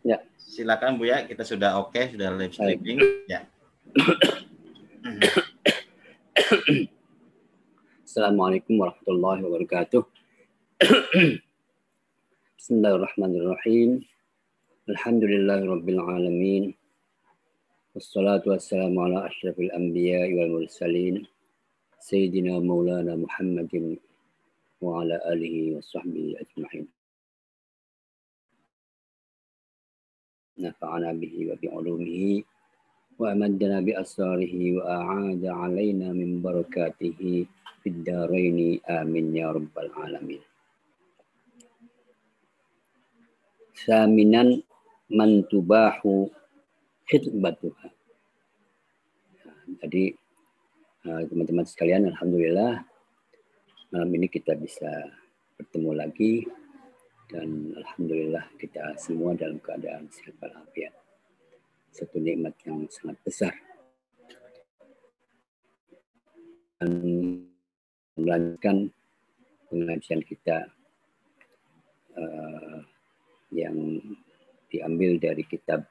Ya. Silakan Bu ya, kita sudah oke, okay, sudah live streaming. Ya. Assalamualaikum warahmatullahi wabarakatuh. Bismillahirrahmanirrahim. Alhamdulillahirabbil alamin. Wassalatu wassalamu ala asyrafil anbiya wal mursalin. Sayyidina Maulana Muhammadin wa ala alihi wa sahbihi ajma'in. نفعنا به وبعلومه وأمدنا بأسراره وأعاد علينا من بركاته في الدارين آمين يا رب العالمين ثامنا من تباح khidbatuha. Jadi teman-teman sekalian, Alhamdulillah malam ini kita bisa bertemu lagi dan alhamdulillah kita semua dalam keadaan sehat walafiat. Satu nikmat yang sangat besar. Dan melanjutkan pengajian kita uh, yang diambil dari kitab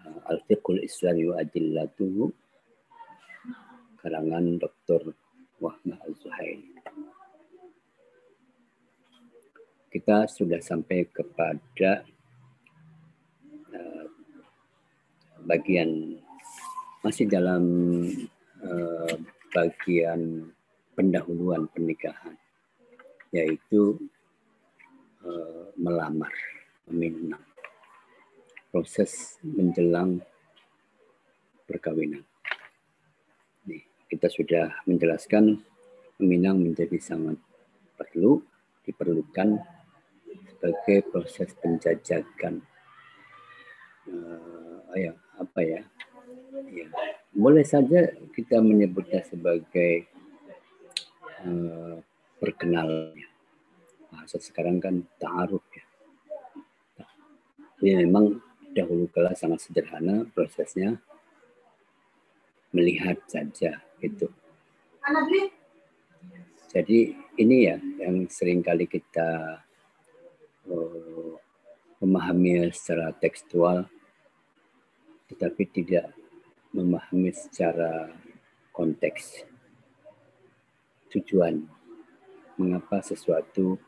uh, Al-Fiqhul Islami wa Adillatuhu karangan Dr. Wahmah Az-Zuhaili kita sudah sampai kepada uh, bagian masih dalam uh, bagian pendahuluan pernikahan yaitu uh, melamar meminang proses menjelang perkawinan. Nih, kita sudah menjelaskan meminang menjadi sangat perlu diperlukan sebagai proses penjajakan. Uh, ya apa ya? Ya boleh saja kita menyebutnya sebagai uh, perkenalan. Bahasa sekarang kan taaruf ya. Ini memang dahulu kala sangat sederhana prosesnya. Melihat saja itu jadi ini ya yang sering kali kita uh, memahami secara tekstual, tetapi tidak memahami secara konteks. Tujuan mengapa sesuatu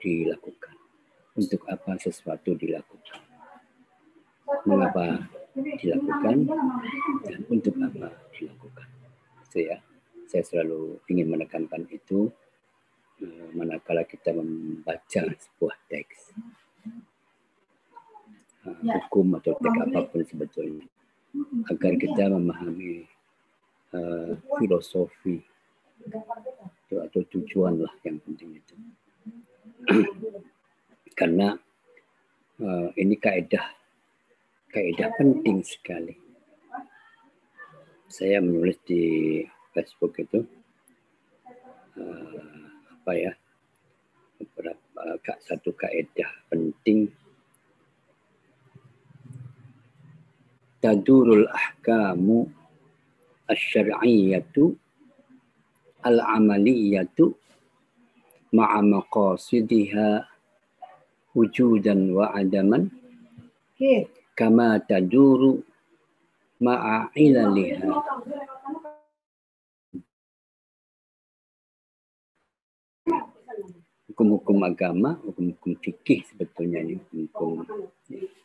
dilakukan, untuk apa sesuatu dilakukan, mengapa dilakukan dan untuk apa dilakukan. Saya saya selalu ingin menekankan itu. Eh, manakala kita membaca sebuah teks. Uh, hukum atau teks apa pun sebetulnya. Agar kita memahami uh, filosofi atau tujuan lah yang penting itu. Karena uh, ini kaidah kaidah penting sekali. Saya menulis di Facebook itu uh, apa ya beberapa satu kaidah penting. Tadurul ahkamu asy-syar'iyyatu al-amaliyatu ma'a maqasidiha wujudan wa adaman. Kama taduru ma'a ilaliha hukum-hukum agama, hukum-hukum fikih sebetulnya ini hukum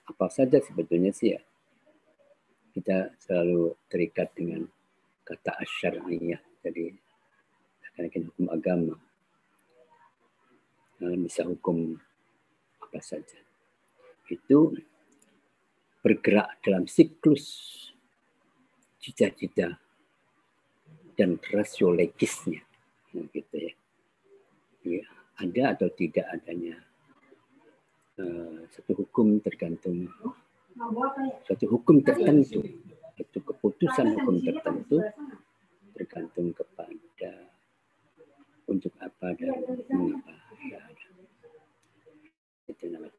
apa saja sebetulnya sih ya. Kita selalu terikat dengan kata asyariyah. Jadi akan hukum agama. Bisa hukum apa saja. Itu bergerak dalam siklus cita-cita dan rasio legisnya. Gitu ya. Ya ada atau tidak adanya. Uh, satu hukum tergantung. Satu hukum tertentu satu keputusan hukum tertentu tergantung kepada untuk apa dan mengapa itu namanya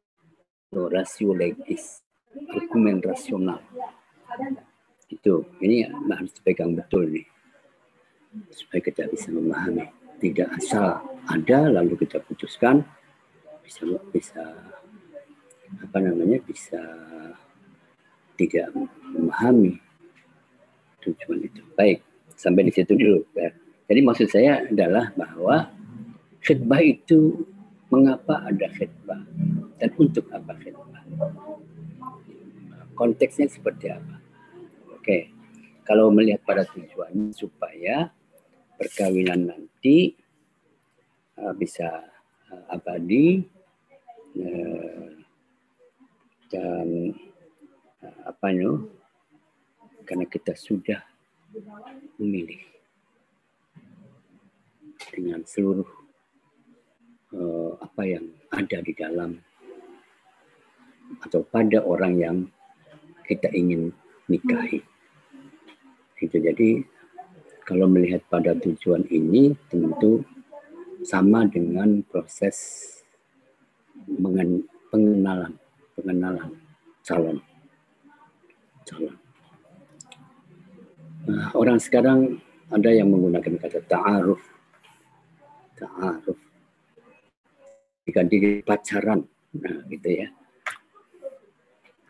rasio legis argumen rasional. Itu ini harus dipegang betul nih supaya kita bisa memahami tidak asal ada lalu kita putuskan bisa bisa apa namanya bisa tidak memahami tujuan itu. Baik, sampai di situ dulu. Ya. Jadi maksud saya adalah bahwa khidbah itu mengapa ada khidbah dan untuk apa khidbah. Konteksnya seperti apa? Oke, kalau melihat pada tujuan supaya perkawinan nanti uh, bisa uh, abadi uh, dan uh, apa itu karena kita sudah memilih dengan seluruh uh, apa yang ada di dalam atau pada orang yang kita ingin nikahi. Itu jadi kalau melihat pada tujuan ini tentu sama dengan proses pengenalan pengenalan calon calon. Nah, orang sekarang ada yang menggunakan kata ta'aruf. Ta'aruf. Diganti pacaran nah gitu ya.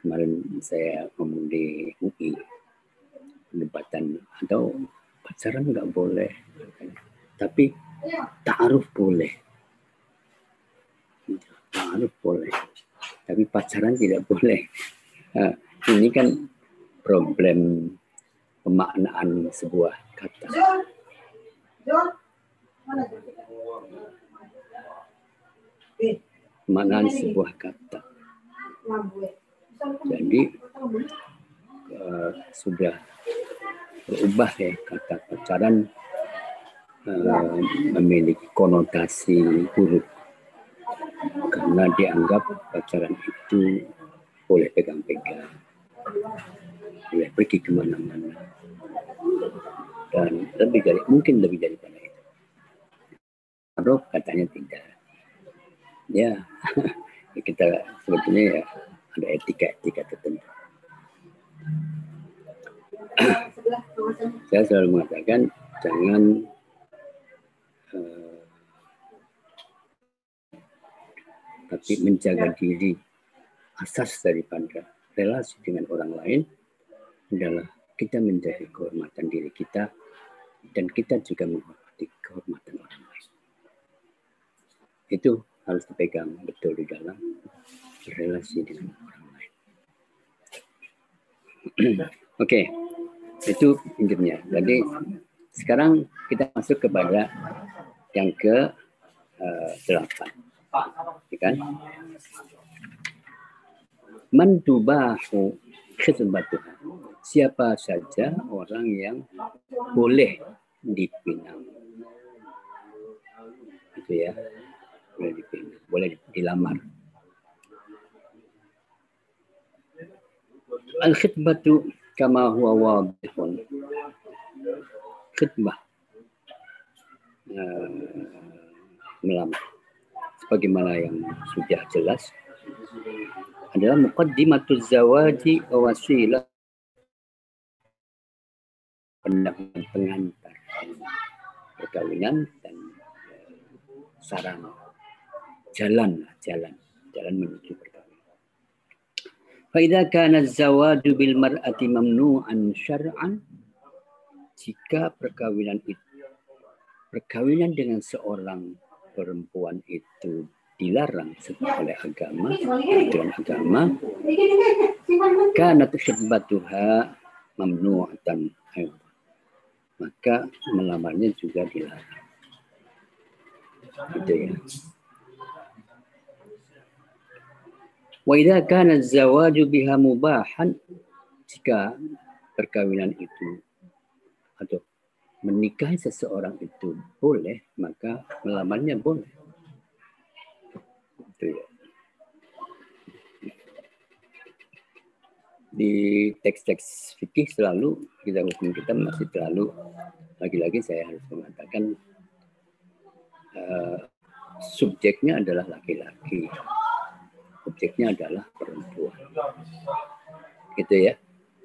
Kemarin saya ngomong di UI perdebatan atau pacaran nggak boleh. Tapi ta'aruf boleh. Ta'aruf boleh. Tapi pacaran tidak boleh. Nah, ini kan problem pemaknaan sebuah kata. Pemaknaan sebuah kata. Jadi uh, sudah berubah ya kata pacaran uh, memiliki konotasi buruk. Karena dianggap pacaran itu boleh pegang-pegang boleh pergi ke mana-mana. Dan lebih dari mungkin lebih daripada itu. Roh katanya tidak. Ya kita sebetulnya ya ada etika-etika tertentu saya selalu mengatakan jangan uh, tapi menjaga diri asas daripada relasi dengan orang lain adalah kita menjaga kehormatan diri kita dan kita juga menghormati kehormatan orang lain. Itu harus dipegang betul di dalam relasi dengan orang lain. Oke, okay. Itu intinya. Jadi sekarang kita masuk kepada yang ke uh, delapan, ya kan? Mandubahu khidmatuha. Siapa saja orang yang boleh dipinang. Itu ya. Boleh dipinang, boleh dilamar. Al-khidmatu kama huwa wadihun. Khidmah. Uh, melamar. Sebagaimana yang sudah jelas adalah muqaddimatul zawaji wa wasilah pengantar perkawinan dan sarana jalan jalan jalan menuju perkawinan. Faida kana zawadu bil mar'ati mamnu'an syar'an jika perkawinan itu perkawinan dengan seorang perempuan itu dilarang oleh agama, aturan agama, karena khidbatuha mamnu'atan maka melamarnya juga dilarang. Gitu ya. Wa idza kana zawaju biha mubahan jika perkawinan itu atau menikahi seseorang itu boleh, maka melamarnya boleh gitu ya. Di teks-teks fikih selalu kita hukum kita masih terlalu lagi-lagi saya harus mengatakan uh, subjeknya adalah laki-laki, objeknya adalah perempuan. Gitu ya.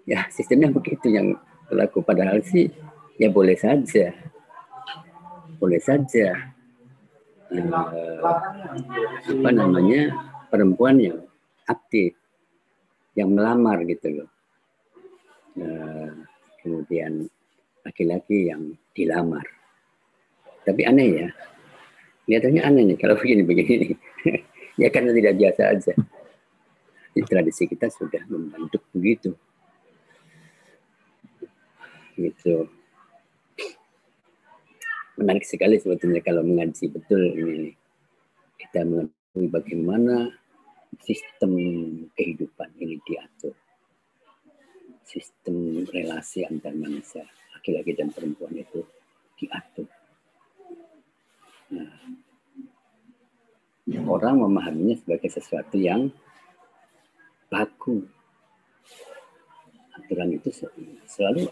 Ya sistemnya begitu yang berlaku padahal sih ya boleh saja. Boleh saja uh, apa namanya perempuan yang aktif, yang melamar gitu loh. Uh, kemudian laki-laki yang dilamar. Tapi aneh ya, kelihatannya aneh nih kalau begini-begini. ya karena tidak biasa aja. Di tradisi kita sudah membentuk begitu. Gitu. Menarik sekali sebetulnya kalau mengaji betul ini. Kita mengetahui bagaimana sistem kehidupan ini diatur. Sistem relasi antar manusia, laki-laki dan perempuan itu diatur. Nah, orang memahaminya sebagai sesuatu yang baku. Aturan itu selalu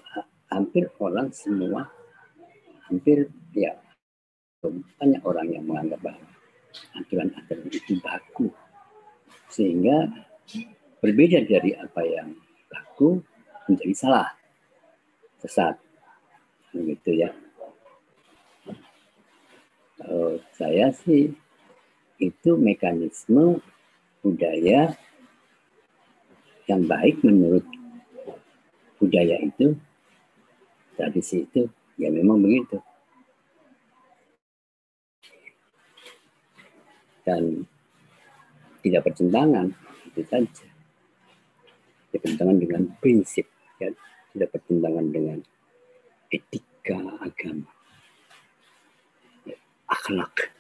hampir orang semua, hampir ya banyak orang yang menganggap bahwa aturan-aturan itu baku. Sehingga berbeda dari apa yang baku menjadi salah, sesat. Begitu ya. Kalau saya sih itu mekanisme budaya yang baik menurut budaya itu tradisi itu ya memang begitu. Dan tidak bertentangan itu saja. Tidak bertentangan dengan prinsip ya. Tidak bertentangan dengan etika agama. Ya, akhlak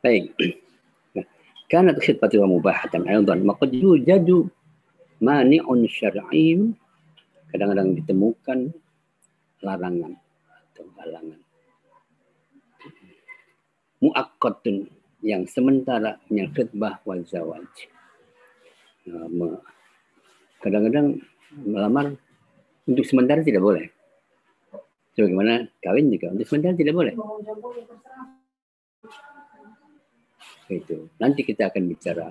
Baik. Karena khidbatu wa mubahatan aydan maka yujadu mani'un syar'i kadang-kadang ditemukan larangan atau halangan. Muakkadun yang sementara yang khidbah wal zawaj. Kadang-kadang melamar untuk sementara tidak boleh. Sebagaimana kawin juga untuk sementara tidak boleh itu. Nanti kita akan bicara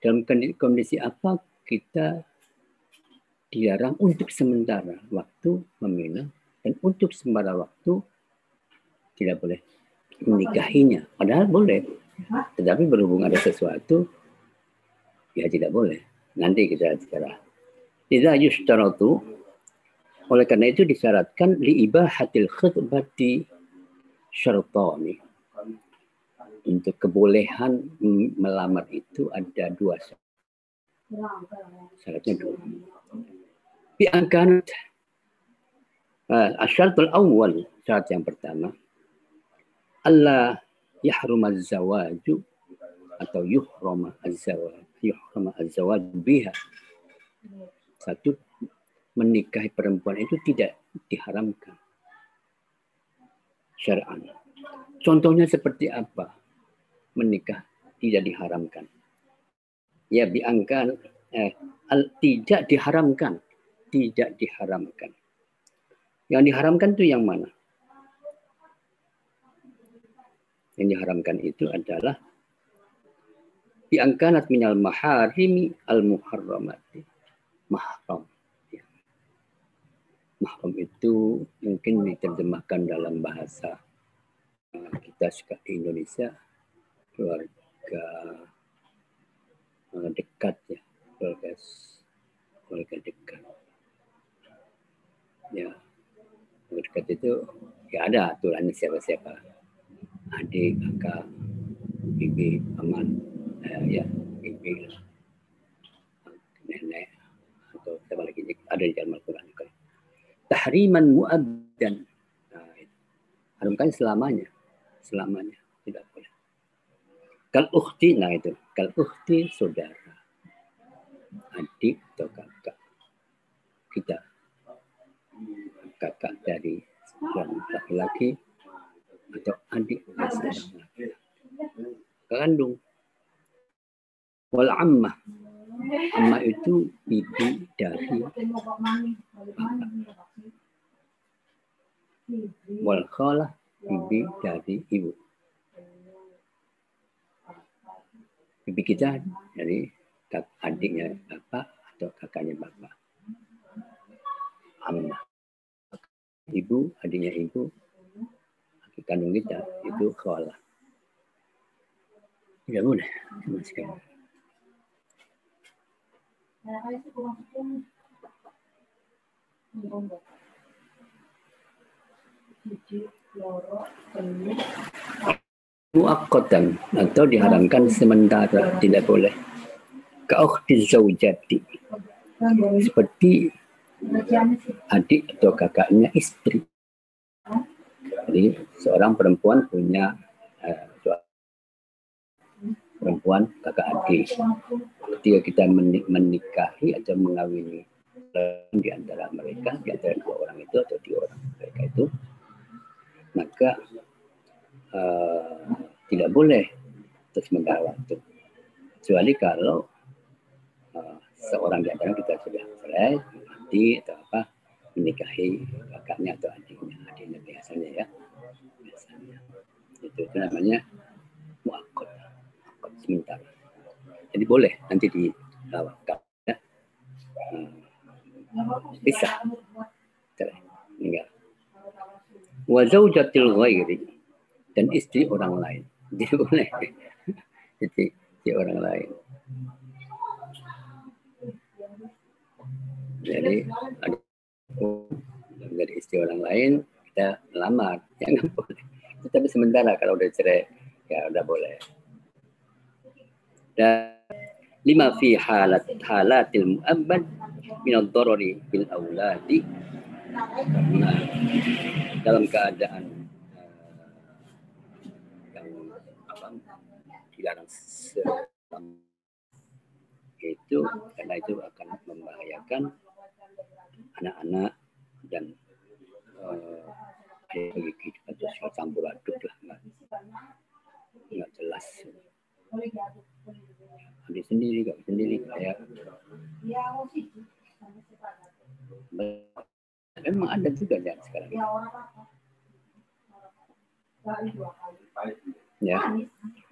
dalam kondisi apa kita dilarang untuk sementara waktu meminang dan untuk sementara waktu tidak boleh menikahinya. Padahal boleh. Tetapi berhubung ada sesuatu, ya tidak boleh. Nanti kita bicara. Tidak yustaratu. Oleh karena itu disyaratkan li ibahatil khutbati syartani untuk kebolehan melamar itu ada dua syarat. Syaratnya dua. Biangkan uh, asyaratul awal syarat yang pertama Allah yahrum az-zawaju atau yuhrama az-zawaj yuhrama az-zawaj biha satu menikahi perempuan itu tidak diharamkan syar'an contohnya seperti apa menikah tidak diharamkan. Ya biangkan eh, tidak diharamkan, tidak diharamkan. Yang diharamkan itu yang mana? Yang diharamkan itu adalah biangkanat minal maharimi al muharramati mahram. Ya. Mahram itu mungkin diterjemahkan dalam bahasa kita suka di Indonesia keluarga uh, dekat ya keluarga keluarga dekat. Ya keluarga dekat itu ya ada aturannya siapa-siapa. Adik kakak bibi paman eh, ya bibi nenek atau siapa lagi ada di dalam Al-Quran juga. Tahriman muabdan nah, haramkan selamanya selamanya Kal ukhti, nah itu. Kal ukhti saudara. Adik atau kakak. Kita. Kakak dari seorang laki-laki atau adik dari. Kandung. Wal ammah. Ammah itu ibu dari bapak. Wal khalah ibu dari ibu. Bibi kita dari adiknya bapak atau kakaknya bapak. Amma. Ibu, adiknya ibu, kandung kita itu khala. Tidak boleh sama sekali. Muakkatan atau diharamkan sementara tidak boleh. Kaukhti zaujati. Seperti adik atau kakaknya istri. Jadi seorang perempuan punya uh, perempuan kakak adik. Ketika kita menikahi atau mengawini di antara mereka di antara dua orang itu atau dua orang mereka itu maka uh, tidak boleh untuk sementara waktu kecuali kalau uh, seorang di antara kita sudah cerai mati atau apa menikahi kakaknya atau adiknya. Adiknya biasanya ya biasanya. Itu, itu namanya muakot muakot sementara jadi boleh nanti di ya. Hmm. bisa. Cerai meninggal ghairi dan istri orang lain. Jadi boleh. Jadi istri orang lain. Jadi ada dari istri orang lain kita melamar, jangan boleh. Tapi sementara kalau udah cerai ya udah boleh. Dan lima fi halat halatil mu'abbad min ad-darari bil auladi dalam keadaan dilarang itu karena itu akan membahayakan anak-anak dan uh, bagi kehidupan sosial campur aduk lah nggak, nggak jelas. Adik sendiri gak sendiri kayak memang ada juga ya sekarang. Ya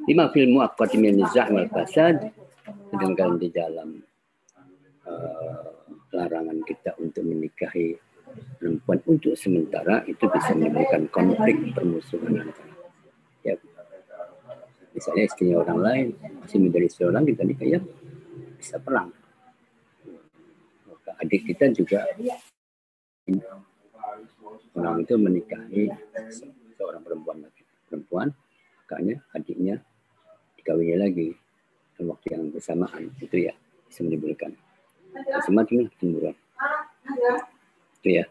lima film muakkad min nizah wal fasad sedangkan di dalam uh, larangan kita untuk menikahi perempuan untuk sementara itu bisa menimbulkan konflik permusuhan antara ya. Misalnya istrinya orang lain masih menjadi seorang kita nikah ya bisa perang. Maka adik kita juga orang itu menikahi seorang perempuan perempuan kakaknya, adiknya dikawinnya lagi dalam waktu yang bersamaan itu ya bisa menimbulkan macam-macam cemburuan itu ya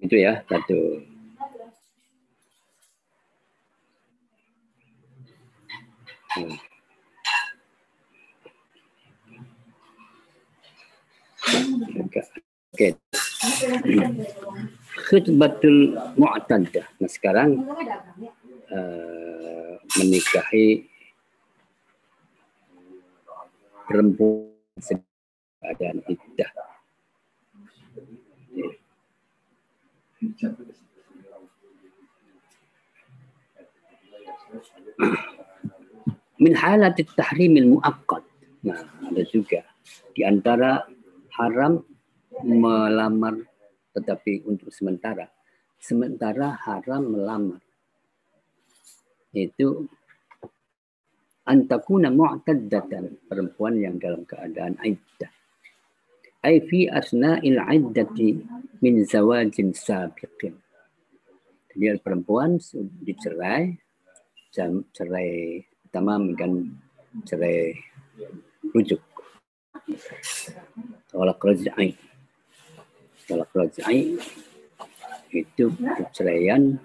itu ya satu. Oke. Khutbatul mu'tadah. Nah sekarang uh, menikahi perempuan keadaan iddah. Min halat tahrimil muakkad. Nah, ada juga di antara haram melamar tetapi untuk sementara. Sementara haram melamar. Itu antakuna mu'taddatan perempuan yang dalam keadaan iddah. Ai fi asna'il iddati min zawajin sabiqin. Jadi perempuan dicerai, cerai pertama dengan cerai rujuk. Tolak rajai talak rajai itu perceraian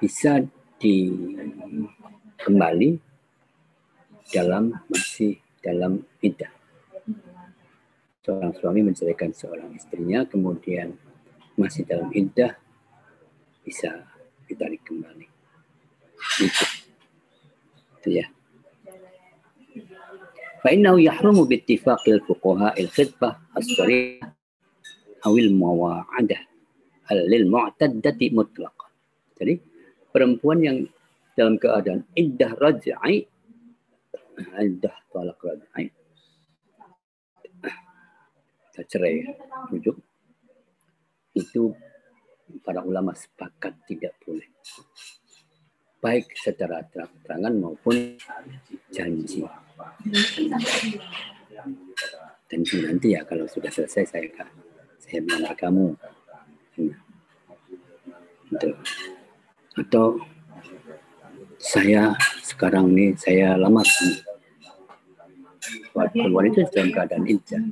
bisa di kembali dalam masih dalam iddah. Seorang suami menceraikan seorang istrinya, kemudian masih dalam iddah bisa ditarik kembali. Itu, itu ya. فإنه يحرم باتفاق الفقهاء الخطبة الصريحة أو المواعدة للمعتدة مطلقا. Jadi perempuan yang dalam keadaan iddah rajai iddah talak rajai cerai rujuk itu para ulama sepakat tidak boleh baik secara terang-terangan maupun janji. Tentu nanti ya kalau sudah selesai saya saya melamar kamu. Gitu. Atau saya sekarang nih saya lamar keluar itu dalam keadaan ijazah.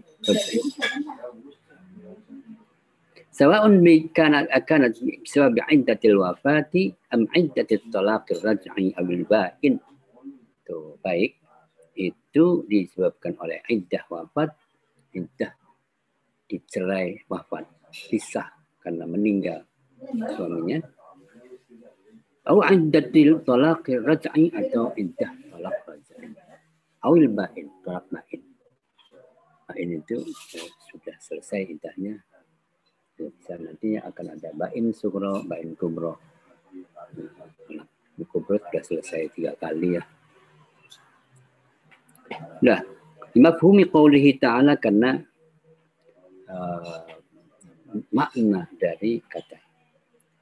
سواء كانت كانت بسبب عدة الوفاة أم عدة الطلاق الرجعي أو البائن itu baik itu disebabkan oleh iddah wafat. Iddah dicerai wafat pisah karena meninggal suaminya. Atau iddatil talaq raj'i atau iddah talaq raj'i. Awil ba'in talaq ba'in ba'in itu sudah selesai iddahnya bisa nantinya akan ada bain sukro, bain kubro. Kubro sudah selesai tiga kali ya. Nah, mafhumi qawlihi ta'ala karena uh, makna dari kata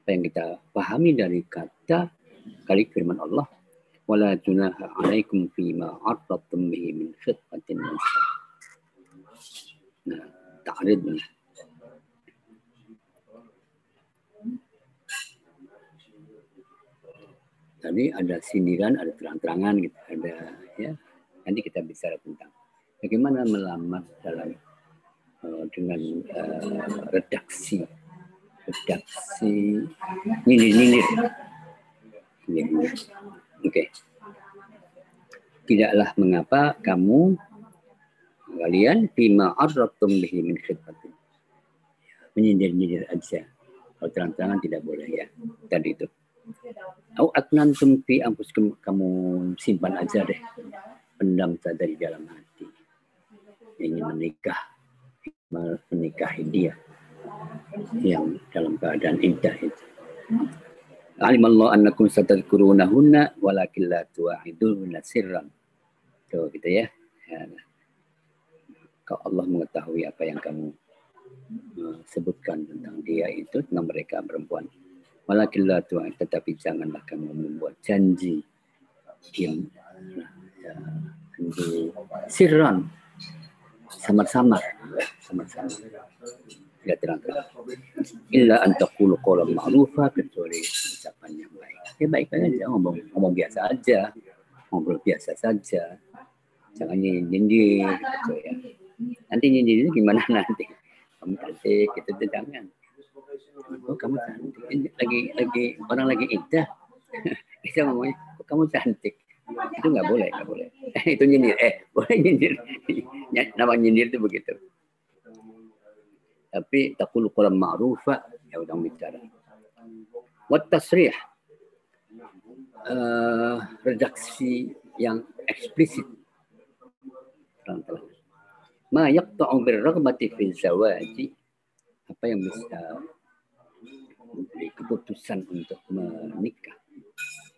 apa yang kita pahami dari kata kali firman Allah wala junaha alaikum fima arrabtum bihi min khitbatin nisa. Nah, ta'rid tadi ada sindiran, ada terang-terangan gitu, ada ya. Nanti kita bicara tentang bagaimana melamar dalam uh, dengan uh, redaksi redaksi nyindir-nyindir. Oke. Okay. Tidaklah mengapa kamu kalian bima arratum bihi min khidmatin. Menyindir-nyindir aja. Kalau terang-terangan tidak boleh ya. Tadi itu. Au aknantum fi kamu simpan aja deh. Pendam saja di dalam hati. Ingin menikah, menikahi dia yang dalam keadaan indah itu. Allah annakum satadkurunahunna walakin la tu'idunna sirran. Tuh gitu ya. ya. Kalau Allah mengetahui apa yang kamu uh, sebutkan tentang dia itu tentang mereka perempuan Walakillah Tuhan, tetapi janganlah kamu membuat janji yang ya, sirran samar-samar. Samar-samar. Ya terang-terang. Illa antakulu qawlan ma'rufa kecuali ucapan yang baik. Ya baik aja. Ngomong ngomong biasa aja. Ngobrol biasa saja. Jangan nyindir gitu ya. Nanti nyindir gimana nanti? Kamu cantik itu jangan. Oh kamu cantik. Lagi lagi orang lagi indah kita ngomongnya oh, kamu cantik itu nggak boleh nggak boleh. Itu nyindir. Eh boleh nyindir. Nama nyindir itu begitu. Tapi takul quran ma'rufa. Ya udah bicara. Wat tasrih. Uh, redaksi yang eksplisit. Terang-terang ma yaqta'u bir raghbati fi zawaji. Apa yang bisa memberi keputusan untuk menikah.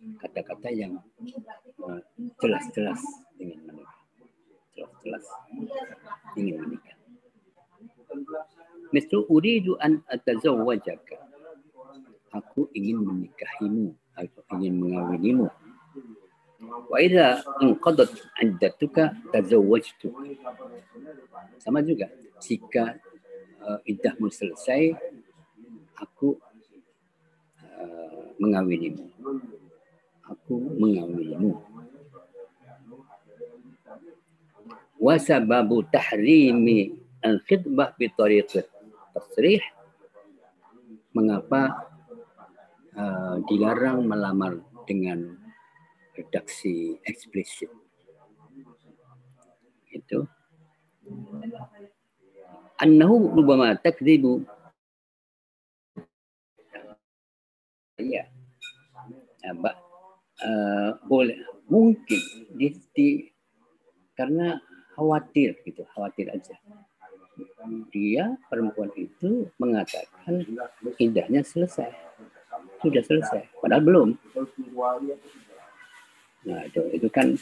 Kata-kata yang eh, jelas-jelas ingin menikah. Jelas-jelas ingin menikah. Misal uridu an atazawwajaka. Aku ingin menikahimu. Aku ingin mengawinimu. Wa idza inqadat iddatuka tazawwajtu. Sama juga jika uh, iddahmu selesai, aku mengawinimu. Aku mengawinimu. Wasababu tahrimi al-khidbah bi tariqat tasrih. Mengapa uh, dilarang melamar dengan redaksi eksplisit? Itu. Annahu rubama takdzibu Iya. Nah, uh, boleh. Mungkin. Di, di karena khawatir gitu, khawatir aja. Dia perempuan itu mengatakan indahnya selesai, sudah selesai, padahal belum. Nah itu, itu kan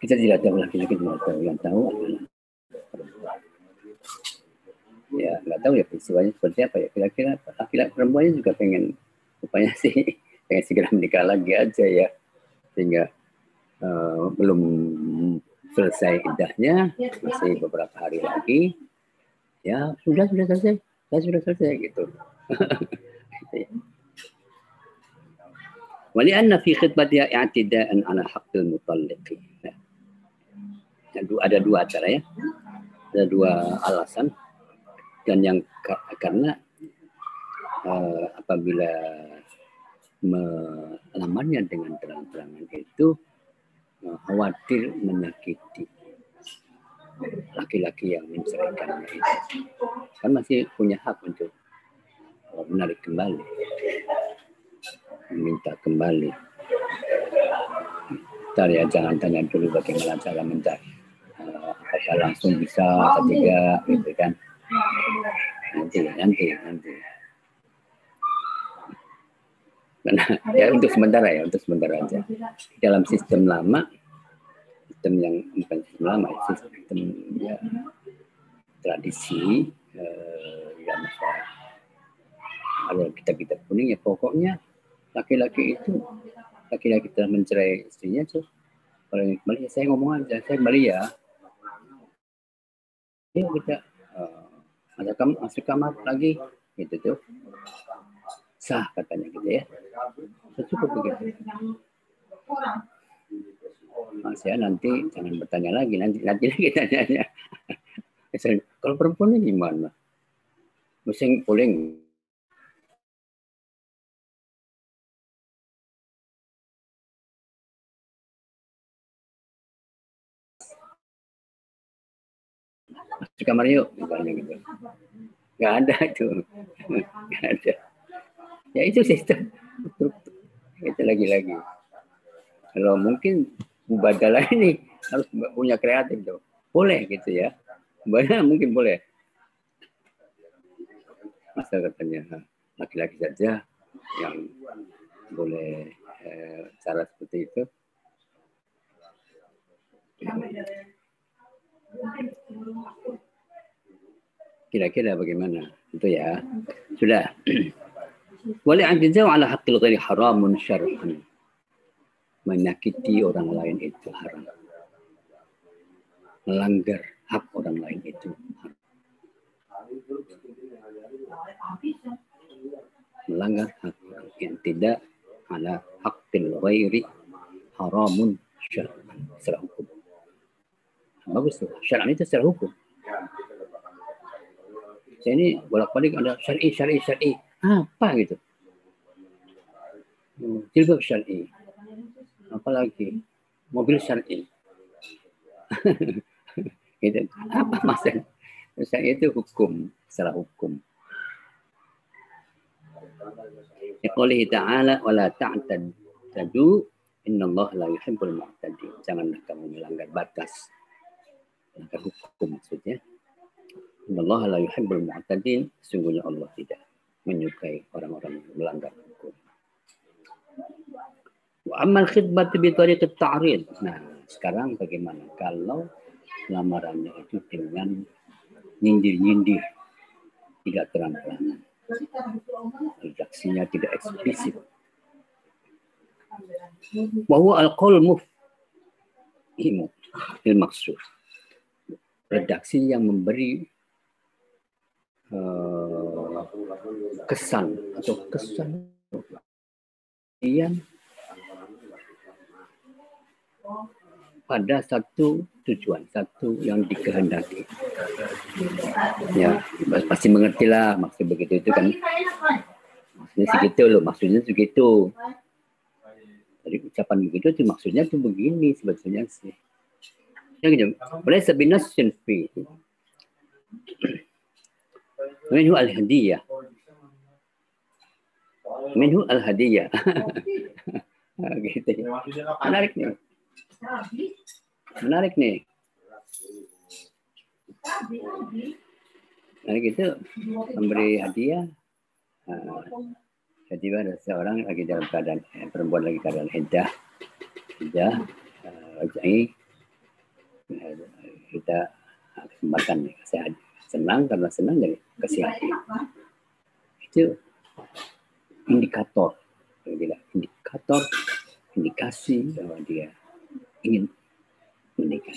kita tidak tahu lagi kita tidak tahu. Yang tahu ya nggak tahu ya peristiwanya seperti apa ya. Kira-kira laki-laki perempuannya juga pengen rupanya sih pengen segera menikah lagi aja ya. Sehingga uh, belum selesai idahnya masih beberapa hari lagi. Ya sudah sudah selesai. Saya sudah selesai gitu. Anna fi khidbatiha i'tida'an ala haqqil mutalliqi. Nah, ada dua acara ya. Ada dua alasan. Dan yang karena uh, apabila melamarnya dengan terang-terangan itu uh, khawatir menyakiti laki-laki yang menceraikannya itu kan masih punya hak untuk uh, menarik kembali meminta kembali. Ntar ya jangan tanya dulu bagaimana cara mencari uh, apakah langsung bisa atau tidak gitu kan. Nanti nanti nanti karena ya untuk sementara ya untuk sementara aja. dalam sistem lama sistem yang bukan sistem lama ya, sistem ya tradisi eh, ya masalah kalau kita kita kuning ya pokoknya laki-laki itu laki-laki telah mencerai istrinya tuh kalau yang kembali ya saya ngomong aja saya kembali ya ya kita uh, masuk kamar, masuk kamar lagi gitu tuh sah katanya gitu ya. Cukup begitu. Mas ya nanti jangan bertanya lagi nanti nanti lagi tanya. Kalau perempuannya gimana? Mesin puling masuk kamar yuk misalnya gitu nggak ada itu nggak ada ya itu sistem itu. Lagi-lagi. Kalau mungkin mubadalah ini harus punya kreatif tuh boleh gitu ya. Banyak mungkin boleh. Masa katanya laki-laki saja yang boleh eh, cara seperti itu. Kira-kira bagaimana? Itu ya. Sudah Wal'adizau ala haqqil ghairi haramun syar'an. Menyakiti orang lain itu haram. Melanggar hak orang lain itu haram. Melanggar hak yang tidak ala haqqil ghairi haramun syar'an. Secara hukum. Bagus tuh. Syar'an itu secara hukum. Saya ini bolak-balik ada syar'i, syar'i, syar'i apa gitu? Hmm, jilbab syar'i. Apalagi mobil syar'i. Itu apa maksudnya maksudnya itu hukum secara hukum. Yaqulih ta'ala wa la ta'tadu inna Allah la yuhibbul mu'tadi janganlah kamu melanggar batas melanggar hukum maksudnya. Inna Allah la yuhibbul mu'tadin. Sungguhnya Allah tidak menyukai orang-orang yang melanggar hukum. Wa amal khidmat bi tariq ta'rid. Nah, sekarang bagaimana kalau lamarannya itu dengan nyindir-nyindir tidak terang-terangan. Redaksinya tidak eksplisit. Bahwa al-qaul mufhimu il maksud. Redaksi yang memberi uh, kesan atau kesan yang pada satu tujuan, satu yang dikehendaki. Ya, pasti mengerti lah maksud begitu itu kan. Maksudnya segitu loh, maksudnya segitu. Dari ucapan begitu itu maksudnya tuh begini sebetulnya sih. Ya gitu. Boleh sebinas sinfi. Minhu al-hadiyah. Minhu al-hadiyah. gitu. Menarik nih. Menarik nih. Menarik itu memberi hadiah. Uh, tiba ada seorang lagi dalam keadaan eh, perempuan lagi keadaan hijah, hijah, uh, ini uh, kita kesempatan kasih senang karena senang dari kasih hati itu indikator. Dia indikator indikasi bahwa dia ingin menikah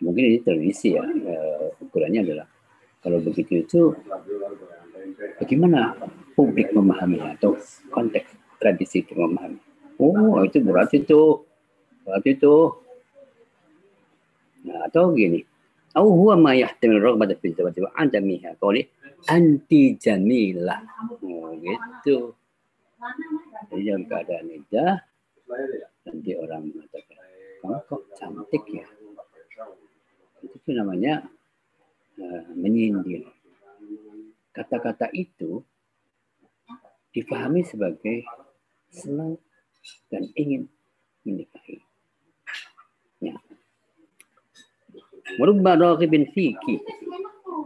mungkin ini terisi ya uh, ukurannya adalah kalau begitu itu bagaimana publik memahami atau konteks tradisi itu memahami? Oh itu berarti itu berarti itu. Nah, atau gini. Oh, huwa ma yahtamil raghbata fi zawaj wa adamiha. Qawli anti jamilah oh, gitu. Dalam keadaan itu nanti orang mengatakan kamu kok cantik ya? Itu namanya uh, menyindir. Kata-kata itu dipahami sebagai senang dan ingin menikahi. Ya. Merubah raghibin fiki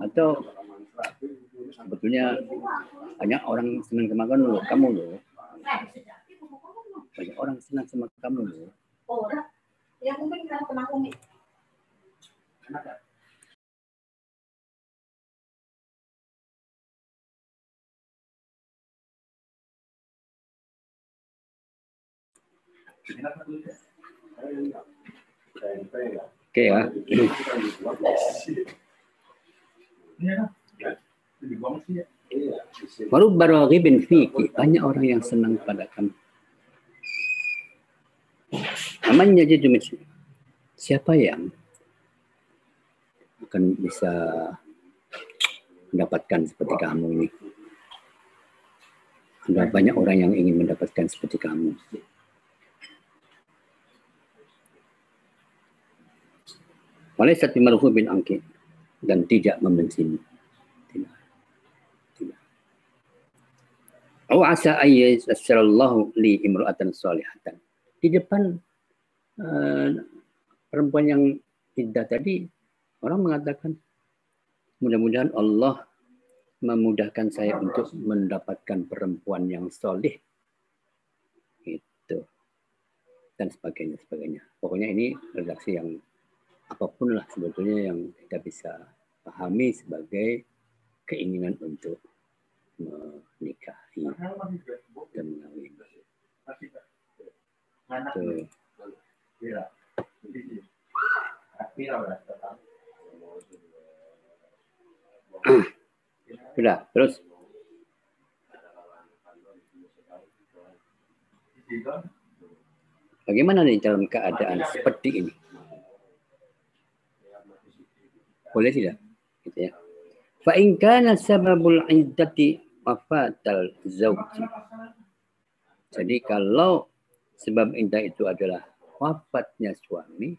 atau sebetulnya banyak orang senang sama kamu loh, kamu loh. Banyak orang senang sama kamu loh. Ya mungkin karena kena umi. Oke ya. Baru baru bin fiki banyak orang yang senang pada kamu. Amannya jadi siapa yang akan bisa mendapatkan seperti kamu ini? Ada banyak orang yang ingin mendapatkan seperti kamu. Walaisat bimarhu bin angkin dan tidak membencimu. Tidak. Tidak. Au asa ayyasarallahu li imra'atan salihatan. Di depan uh, perempuan yang iddah tadi orang mengatakan mudah-mudahan Allah memudahkan saya untuk mendapatkan perempuan yang solih. Itu. Dan sebagainya sebagainya. Pokoknya ini redaksi yang apa pun lah sebetulnya yang kita bisa pahami sebagai keinginan untuk menikahi dan mengawin. Sudah, terus. Bagaimana nih dalam keadaan seperti ini? Boleh tidak? Gitu ya. Fa in kana sababul iddati wafatal zawji. Jadi kalau sebab iddah itu adalah wafatnya suami,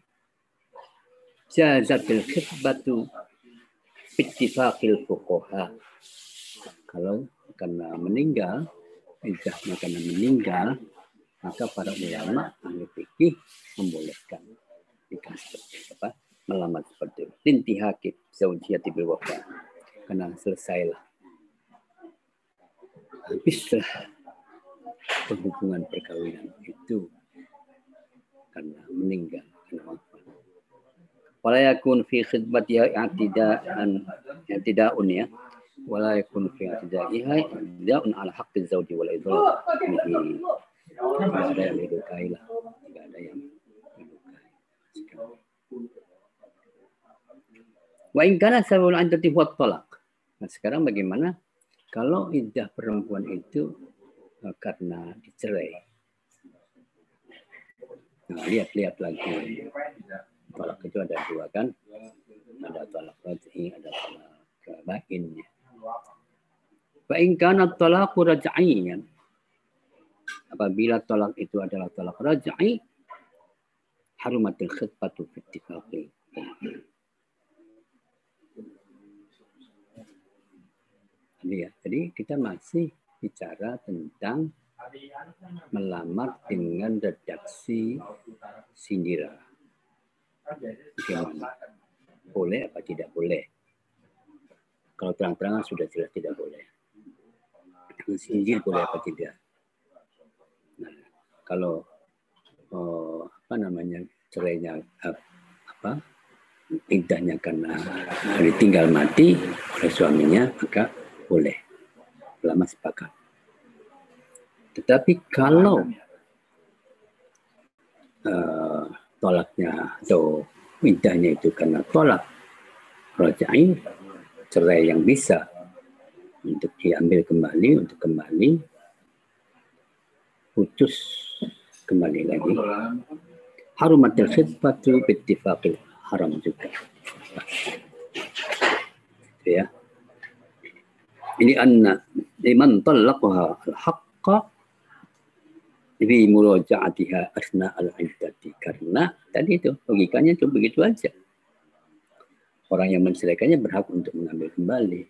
jazatil khitbatu bittifaqil fuqaha. Kalau karena meninggal, iddahnya karena meninggal, maka para ulama ahli fikih membolehkan nikah seperti apa melamar seperti itu. Lintihaki zaujiyati bil wafa. Karena selesailah. Habislah perhubungan perkawinan itu karena meninggal karena wafat. Wala yakun fi khidmatiha i'tidaan i'tidaun ya. Wala yakun fi i'tidaiha i'tidaun ala haqqi zauji wal idhar. Tidak ada yang didukai lah. Tidak ada yang didukai. Wa in kana sababul iddati huwa talaq. Nah, sekarang bagaimana kalau iddah perempuan itu uh, karena dicerai? Nah, lihat-lihat lagi. Talak itu ada dua kan? Ada talak raj'i, ada talak bain. Fa in kana talaqu raj'iyan. Apabila talak itu adalah talak raj'i, harumatil khitbatu fi ittifaqi. ya. Jadi kita masih bicara tentang melamar dengan redaksi sindiran. Bagaimana? Boleh apa tidak boleh? Kalau terang-terangan sudah jelas tidak boleh. Sindir boleh apa tidak? Nah, kalau oh, apa namanya cerainya apa idahnya karena ditinggal mati oleh suaminya maka boleh. Ulama sepakat. Tetapi kalau uh, tolaknya atau mintanya itu karena tolak rojain cerai yang bisa untuk diambil kembali untuk kembali putus kembali lagi harumatil khidbatu bittifaqil haram juga ya ini anna liman talaqaha al-haqqa bi muraja'atiha asna al-iddati. Karena tadi itu logikanya itu begitu aja. Orang yang menceraikannya berhak untuk mengambil kembali.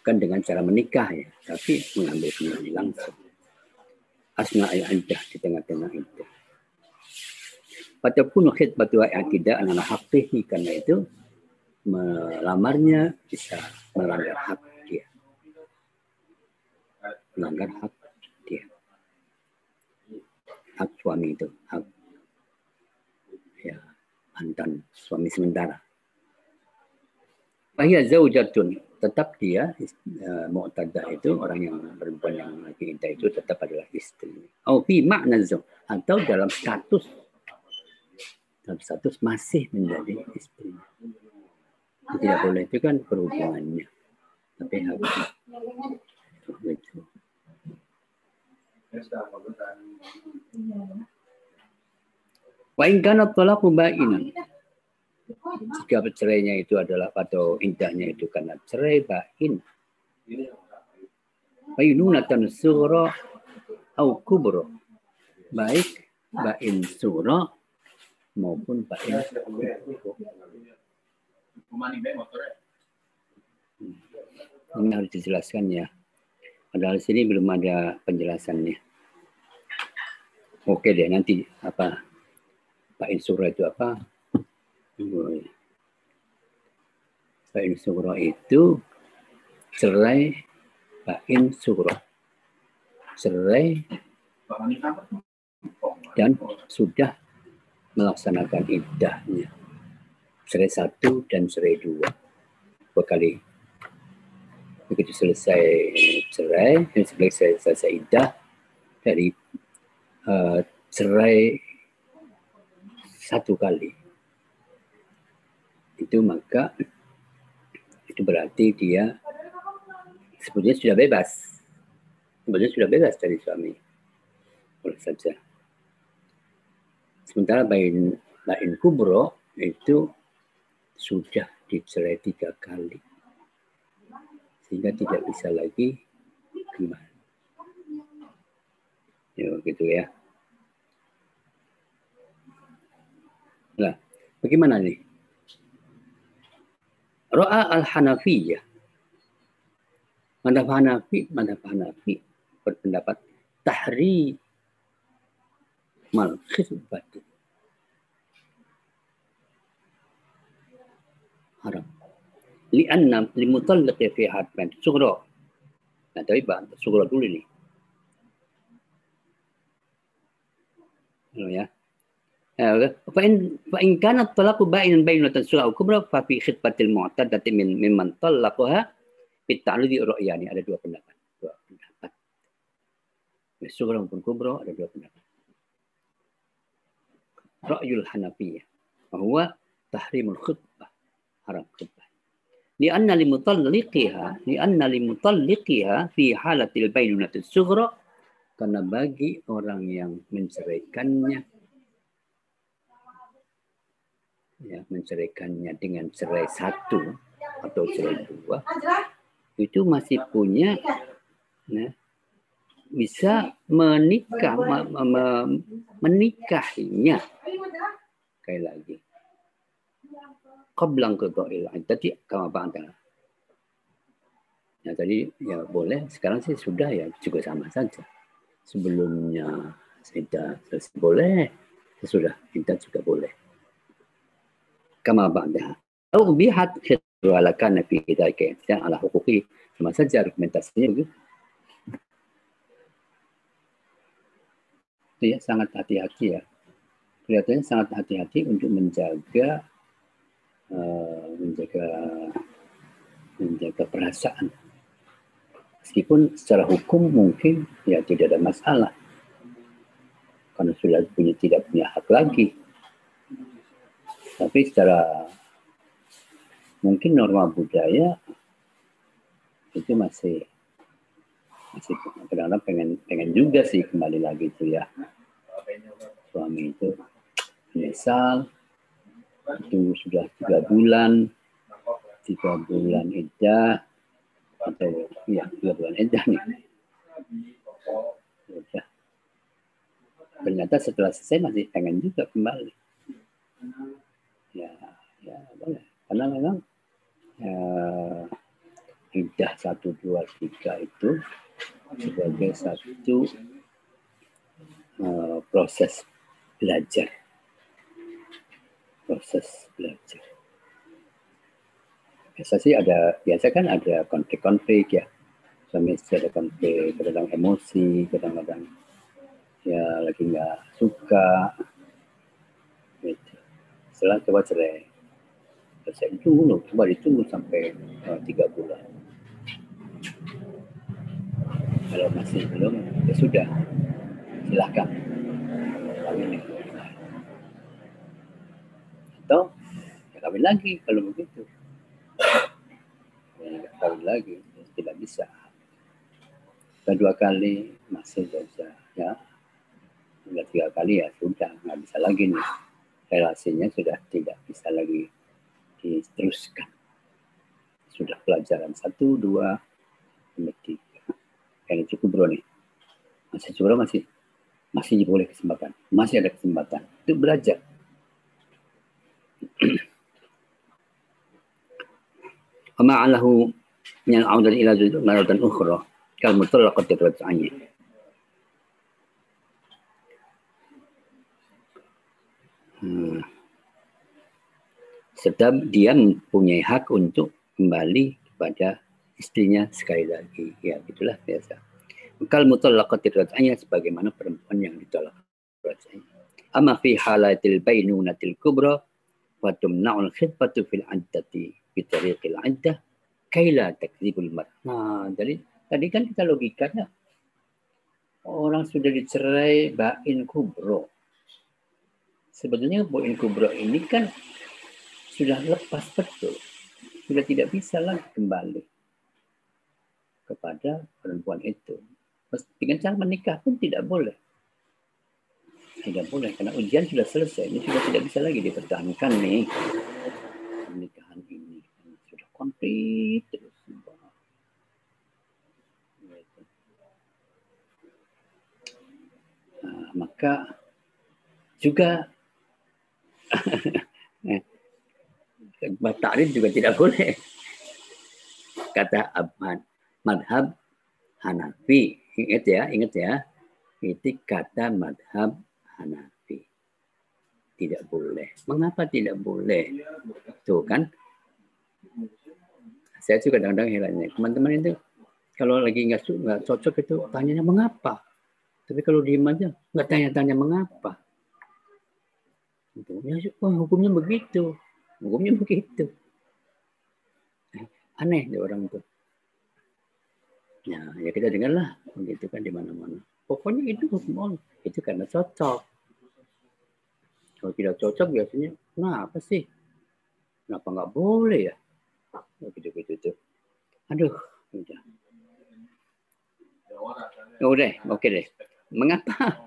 Bukan dengan cara menikah ya tapi mengambil kembali langsung. Asna al-iddah di tengah-tengah iddah Fatapun khidbatu i'tidah ala haqqihi karena itu melamarnya bisa melanggar hak dia. Melanggar hak dia. Hak suami itu, hak ya mantan suami sementara. Fahiyya zaujatun tetap dia uh, mu'tadah itu orang yang perempuan yang lagi indah itu tetap adalah istri. Oh, fi makna atau dalam status dalam status masih menjadi istri tidak boleh itu kan perhubungannya tapi harus itu Wa in kana talaqu ba'inan. Jika bercerainya itu adalah atau indahnya itu karena cerai ba'in. Bainunatan surah au kubro. Baik ba'in surah maupun ba'in kubro. Ini harus dijelaskan ya. Padahal sini belum ada penjelasannya. Oke deh, nanti apa Pak Insura itu apa? Pak Insura itu cerai Pak Insura. Cerai dan sudah melaksanakan iddahnya serai satu dan serai dua. Dua kali. Begitu selesai cerai dan selesai selesai idah dari uh, cerai satu kali. Itu maka itu berarti dia sebetulnya sudah bebas. Sebetulnya sudah bebas dari suami. Boleh saja. Sementara bain bain kubro itu sudah dicerai tiga kali sehingga tidak bisa lagi kembali. Ya gitu ya. Nah, bagaimana nih? Ro'a al-Hanafiyah. Madhab Hanafi, madhab Hanafi berpendapat tahri mal khidbati haram. Lianna limutallaqi fi hadban sughra. Nah, tapi Pak, sughra dulu nih. Oh, ya. Fa in fa in kana talaqu ba'inan bainatan sughra kubra fa fi khitbatil mu'tadati min mimman talaqaha bi ta'ludi ru'yani ada dua pendapat. Dua pendapat. Sughra maupun kubra ada dua pendapat. Ra'yul Hanafiyah bahwa tahrimul khutbah haram khutbah. Lianna limutalliqiha, lianna limutalliqiha fi halatil bainunatis sughra karena bagi orang yang menceraikannya ya menceraikannya dengan cerai satu atau cerai dua itu masih punya nah, bisa menikah menikahinya kayak lagi qablang qada'il iddati kama ba'da. Ya tadi ya boleh, sekarang sih sudah ya juga sama saja. Sebelumnya iddah selesai boleh, sesudah iddah juga boleh. Kama ba'da. Au bihat kana fi hidayah dan ala hukuki. Sama saja argumentasinya begitu. ya sangat hati-hati ya. Kelihatannya sangat hati-hati untuk menjaga uh, menjaga menjaga perasaan Meskipun secara hukum mungkin ya tidak ada masalah. Karena sudah punya tidak punya hak lagi. Tapi secara mungkin norma budaya itu masih masih kadang-kadang pengen pengen juga sih kembali lagi itu ya suami itu misal itu sudah tiga bulan. Tiga bulan edah atau ya tiga bulan edah nih. Ya. ternyata setelah selesai masih pengen juga kembali. Ya ya boleh. Karena memang idah satu dua tiga itu sebagai satu uh, proses belajar. Proses belajar. Biasa sih ada, biasa kan ada konflik-konflik ya. Suami istri ada konflik, kadang emosi, kadang-kadang ya lagi nggak suka. Gitu. Setelah coba cerai. Saya tunggu, coba ditunggu sampai uh, tiga bulan kalau masih belum, ya sudah. Silahkan. Kawin Atau ya kawin lagi kalau begitu. Ya, kawin lagi, ya, tidak bisa. Kedua kali masih bisa. Ya, Sudah tiga kali ya sudah, nggak bisa lagi nih. Relasinya sudah tidak bisa lagi diteruskan. Sudah pelajaran satu, dua, tiga kayaknya cukup bro nih masih coba masih masih boleh kesempatan masih ada kesempatan untuk belajar Ama alahu min al-audan ila maratan ukhra kal mutallaqat tiraj'ani. Hmm. Sedang dia mempunyai hak untuk kembali kepada istrinya sekali lagi. Ya, itulah biasa. Kal mutallaqati raj'anya sebagaimana perempuan yang ditolak raj'anya. Amma fi halatil bainunatil kubra khidbatu fil addati bi tariqil addah kaila takdzibul mar. Nah, jadi tadi kan kita logikanya orang sudah dicerai bain kubro. Sebetulnya bain kubro ini kan sudah lepas betul. Sudah tidak bisa lagi kembali kepada perempuan itu. Dengan cara menikah pun tidak boleh. Tidak boleh, karena ujian sudah selesai. Ini sudah tidak bisa lagi dipertahankan nih. Pernikahan ini sudah komplit terus. Nah, maka juga takrif juga tidak boleh. Kata Ahmad, madhab Hanafi. Ingat ya, ingat ya. Itu kata madhab Hanafi. Tidak boleh. Mengapa tidak boleh? Tuh kan. Saya juga kadang-kadang herannya. Teman-teman itu kalau lagi nggak nggak cocok itu tanyanya mengapa. Tapi kalau diem aja nggak tanya-tanya mengapa. Itu. Ya, oh, hukumnya begitu. Hukumnya begitu. Aneh deh orang tuh. Ya, ya kita dengarlah begitu kan di mana-mana. Pokoknya itu hukum Itu karena cocok. Kalau tidak cocok biasanya, kenapa sih? Kenapa nggak boleh ya? Gitu-gitu tuh. Aduh, udah. Ya udah, oke deh. Mengapa?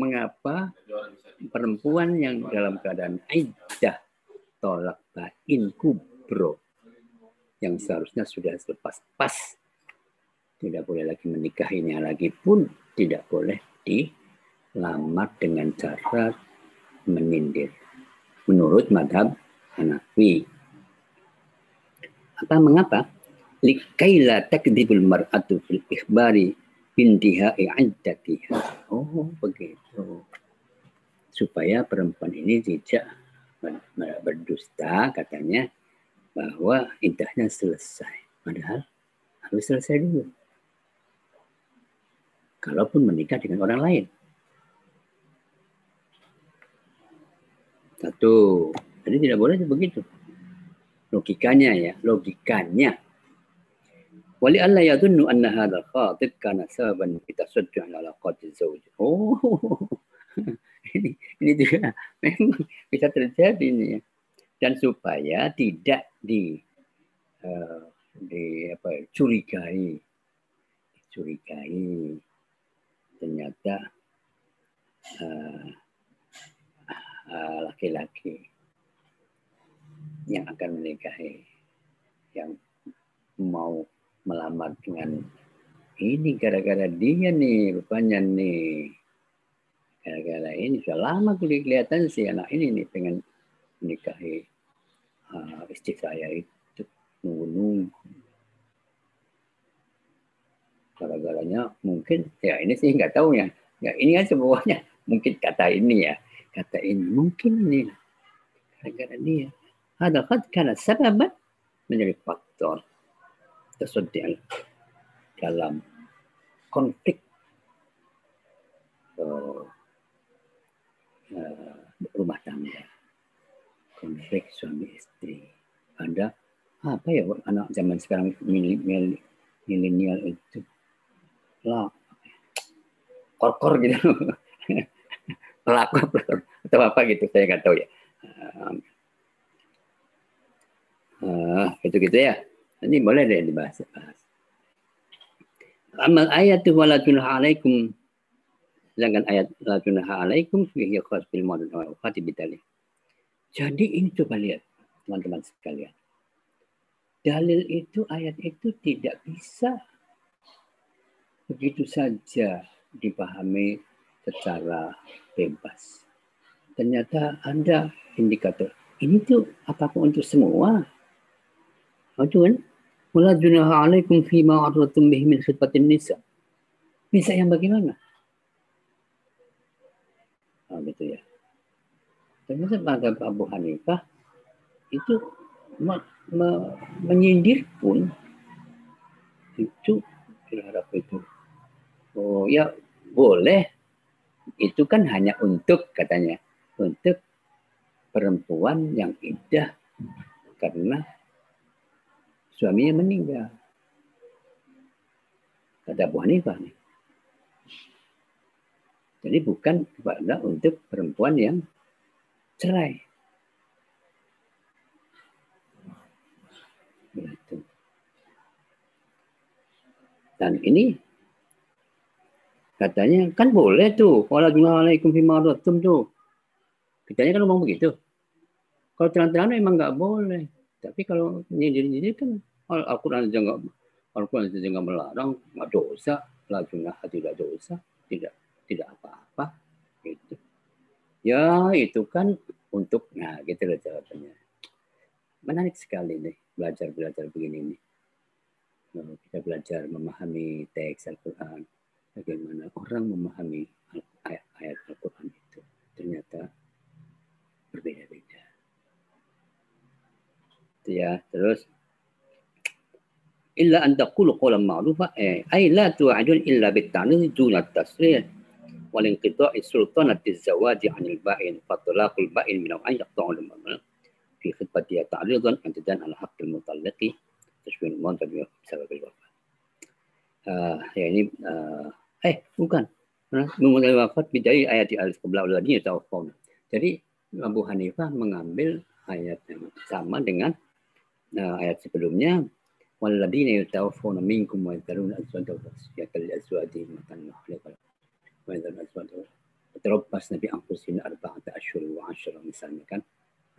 Mengapa perempuan yang dalam keadaan aidah tolak bain kubro yang seharusnya sudah selepas pas tidak boleh lagi menikahinya lagi pun tidak boleh dilamar dengan cara menindir. Menurut madhab Hanafi. Apa mengapa? Likaila takdibul mar'atu fil ikhbari bintiha i'addatiha. Oh, begitu. Supaya perempuan ini tidak berdusta katanya bahwa idahnya selesai. Padahal harus selesai dulu kalaupun menikah dengan orang lain. Satu. Jadi tidak boleh begitu. Logikanya ya, logikanya. Wali Allah ya tunnu anna hadha khatib kana sababan sudah ala qatil zawj. Oh, ini ini juga memang bisa terjadi ini ya. Dan supaya tidak di uh, di apa ya, curigai curigai ternyata uh, uh, laki-laki yang akan menikahi yang mau melamar dengan ini gara-gara dia nih rupanya nih. Gara-gara ini sudah lama kelihatan si anak ini nih pengen menikahi uh, istri saya itu. Nunggu-nunggu gara-garanya mungkin ya ini sih nggak tahu ya. Ya ini kan semuanya. Mungkin kata ini ya. Kata ini mungkin ini. Gara-gara dia ada kan karena sebab menjadi faktor tersedia dalam konflik uh, rumah tangga, konflik suami istri. Ada apa ya anak zaman sekarang milenial itu lah korkor gitu pelakor atau apa gitu saya nggak tahu ya uh, gitu gitu ya ini boleh deh dibahas. Amal ayat itu wala junaha alaikum. Sedangkan ayat la junaha alaikum fihi khas bil maudun wa bidalik. Jadi ini coba lihat teman-teman sekalian. Dalil itu, ayat itu tidak bisa begitu saja dipahami secara bebas. Ternyata ada indikator. Ini tuh apa pun untuk semua. Itu kan? Wala junaha alaikum fima arratum bihi min khidbatin nisa. Bisa yang bagaimana? Oh, gitu ya. Ternyata pada Abu Hanifah itu me, me, menyindir pun itu terhadap itu. Oh ya boleh. Itu kan hanya untuk katanya untuk perempuan yang indah karena suaminya meninggal. Kata Abu Hanifah nih. Jadi bukan kepada untuk perempuan yang cerai. Dan ini katanya kan boleh tuh. Waalaikumsalam fima tuh. Katanya kan ngomong begitu. Kalau terang-terang memang nggak boleh. Tapi kalau nyindir-nyindir kan Al-Quran aja nggak Al-Quran saja nggak melarang, nggak dosa, lajunah tidak dosa, tidak tidak apa-apa, gitu. Ya itu kan untuk, nah gitu loh jawabannya. Menarik sekali nih belajar belajar begini nih. Kita belajar memahami teks Al-Quran, bagaimana orang memahami ayat-ayat Al-Quran itu ternyata berbeda-beda. Ya, terus illa an taqulu qawlan ma'rufa eh, ay la tu'adun illa bit-ta'nid duna at-tasrih wal inqita'i sultanati az-zawaj 'anil ba'in fa ba'in min an yaqta'u al fi khidmati ta'ridan an tadan al haqq al-mutallaqi tashbih al-mantad bi sabab al-wafat uh, ya ini uh, Eh, bukan. Memulai wafat bidai ayat di alif kebelah tahu taufon. Jadi Abu Hanifah mengambil ayat yang sama dengan uh, ayat sebelumnya waladina yatawaffawna minkum wa yadharuna azwaja wasiyatan li azwajihim matan nahliqal wa yadharuna azwaja tarabbas nabi anfusin arba'ata ashhur wa asyur misalnya kan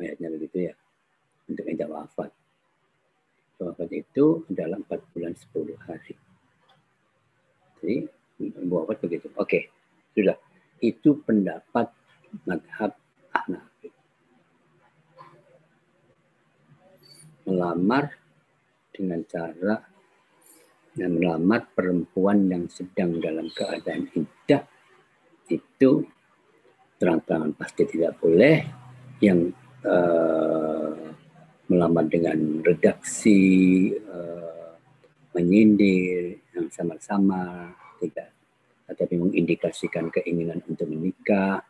ayatnya begitu ya untuk ida wafat wafat itu adalah empat bulan 10 hari jadi wafat begitu oke sudah. Itu pendapat madhab Hanafi. Melamar dengan cara yang melamar perempuan yang sedang dalam keadaan iddah itu terang-terangan pasti tidak boleh. Yang uh, melamar dengan redaksi uh, menyindir yang sama-sama tidak tetapi mengindikasikan keinginan untuk menikah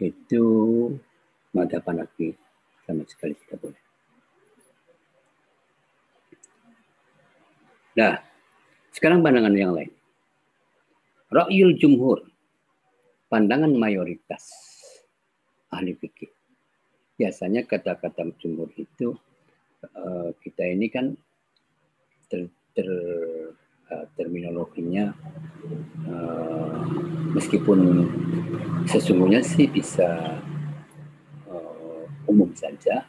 itu mata panaki sama sekali tidak boleh. Nah, Sekarang pandangan yang lain. Ra'yul jumhur. Pandangan mayoritas ahli fikih. Biasanya kata-kata jumhur itu uh, kita ini kan ter, ter uh, terminologinya uh, meskipun sesungguhnya sih bisa uh, umum saja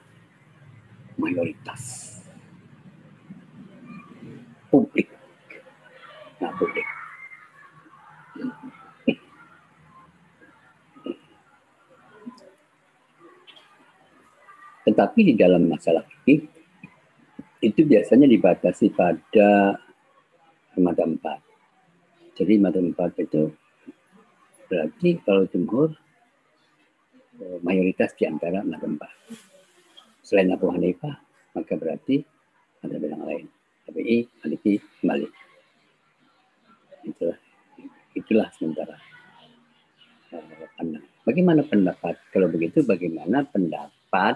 mayoritas publik. Nah publik. Tetapi di dalam masalah fikih itu biasanya dibatasi pada mata empat. Jadi mata empat itu berarti kalau jumhur eh, mayoritas di antara mata empat. Selain Abu Hanifah, maka berarti ada bilang lain. KPI, Maliki, Malik. Itulah, itulah sementara pandang. Bagaimana pendapat? Kalau begitu, bagaimana pendapat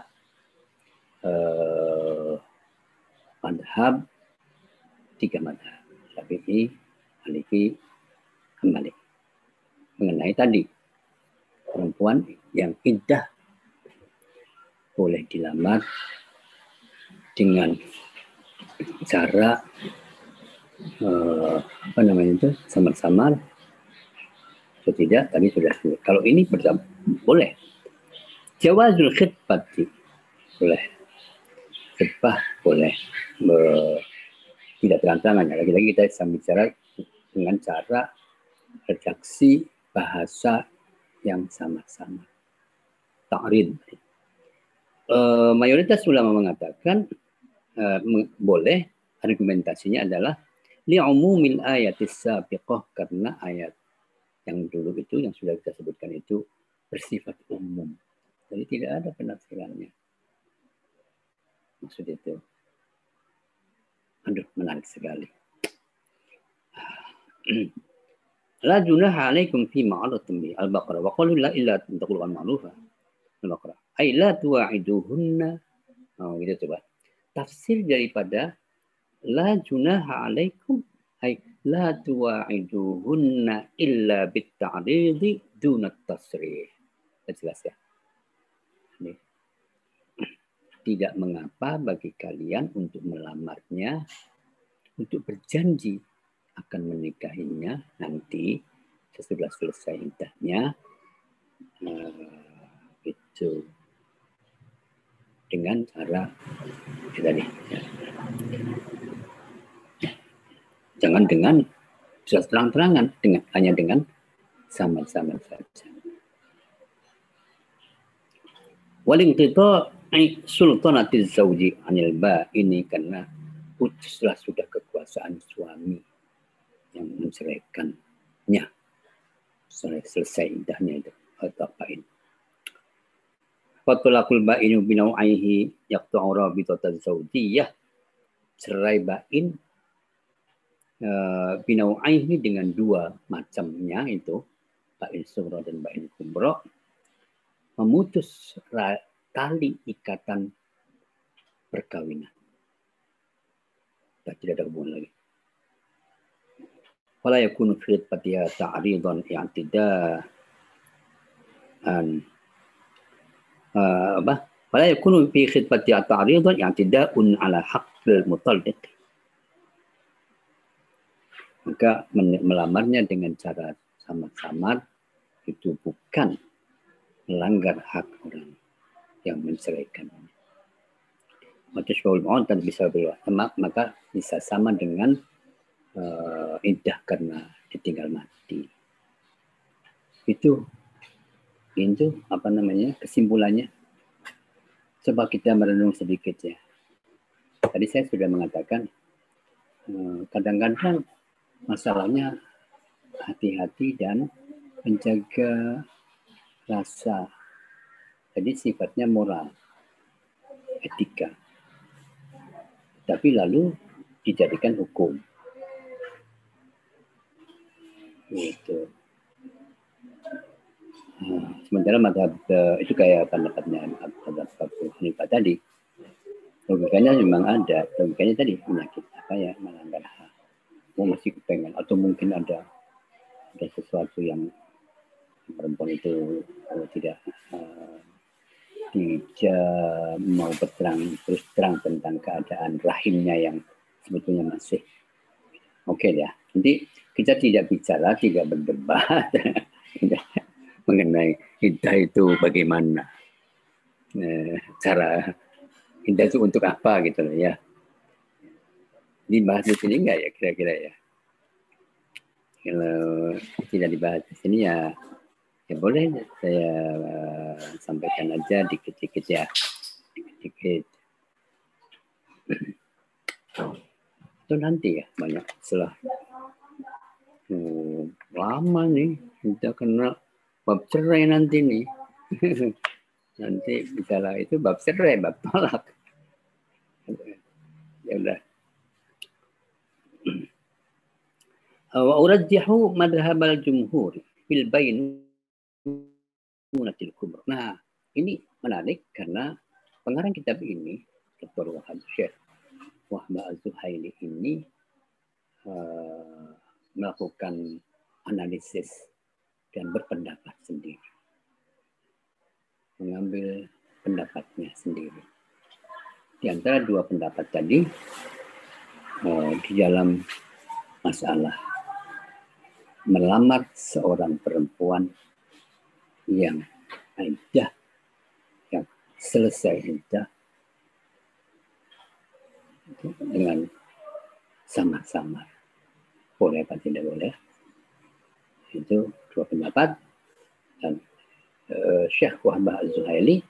uh, madhab tiga madhab Syafi'i, Maliki, Malik mengenai tadi perempuan yang indah boleh dilamar dengan cara uh, apa namanya itu samar-samar atau tidak tadi sudah kalau ini bersama boleh. Jawazul khidbati boleh. Khidbah boleh tidak terang-terangan lagi-lagi kita bisa bicara dengan cara redaksi bahasa yang sama-sama ta'rid uh, mayoritas ulama mengatakan uh, boleh argumentasinya adalah li'umumil ayatis sabiqah karena ayat yang dulu itu yang sudah kita sebutkan itu bersifat umum. Jadi tidak ada penafsirannya. Maksud itu. Aduh, menarik sekali. La junaha alaikum fi ma'aratum bi al-Baqarah wa qalu la illa taqulu al-ma'rufa. Al-Baqarah. Ay la tuwa'iduhunna. Oh, gitu coba tafsir daripada la junaha alaikum ay la tuwa'iduhunna illa bitta'ridi duna tasrih. Jelas ya. Ini. Tidak mengapa bagi kalian untuk melamarnya, untuk berjanji akan menikahinya nanti sesudah selesai idahnya. Uh, itu dengan cara tadi. Jangan dengan sudah terang-terangan dengan hanya dengan sama-sama saja. Waling kita sultanati zauji anil ba ini karena putuslah sudah kekuasaan suami yang menceraikannya selesai indahnya itu atau apa ini Fatulakul ba'inu binau'aihi yaqtu'u rabitata zawjiyah. Cerai ba'in uh, binau'aihi dengan dua macamnya itu. Ba'in sugro dan ba'in kubro. Memutus tali ikatan perkawinan. Tak tidak ada hubungan lagi. Wala yakunu fil patiha ta'ridhan i'tida an apa fala yakunu fi khidmati at-ta'ridan i'tida'un ala haqqil mutalliq maka melamarnya dengan cara samar-samar itu bukan melanggar hak orang yang menceraikan. Maka ma'un dan bisa maka bisa sama dengan uh, indah karena ditinggal mati. Itu itu apa namanya kesimpulannya coba kita merenung sedikit ya tadi saya sudah mengatakan eh, kadang-kadang masalahnya hati-hati dan menjaga rasa jadi sifatnya moral etika tapi lalu dijadikan hukum gitu Hmm. Sementara madhab itu kayak pendapatnya madhab Abu Hanifah tadi. Logikanya memang ada. Logikanya tadi penyakit apa ya melanggar hak. oh masih pengen atau mungkin ada ada sesuatu yang perempuan itu oh, tidak uh, tidak mau berterang terus terang tentang keadaan rahimnya yang sebetulnya masih oke okay, ya. Nanti kita tidak bicara tidak berdebat mengenai iddah itu bagaimana. Eh, cara iddah itu untuk apa gitu loh ya. Dibahas di sini enggak ya kira-kira ya? Kalau tidak dibahas di sini ya ya boleh saya uh, sampaikan aja dikit-dikit ya. Dikit-dikit. Itu nanti ya banyak setelah. Hmm, lama nih. Kita kena bab cerai nanti nih. Nanti bicara itu bab cerai bab tolak ya udah. Wa urajjihu madhhab al-jumhur fil bain kubra. Nah, ini menarik karena pengarang kitab ini, Dr. Wahab Syekh Wahba Az-Zuhaili ini uh, melakukan analisis dan berpendapat sendiri. Mengambil pendapatnya sendiri. Di antara dua pendapat tadi, uh, di dalam masalah melamar seorang perempuan yang iddah yang selesai iddah dengan sama-sama boleh apa tidak boleh? Itu dua pendapat. Dan uh, Syekh Wahbah Az-Zuhaili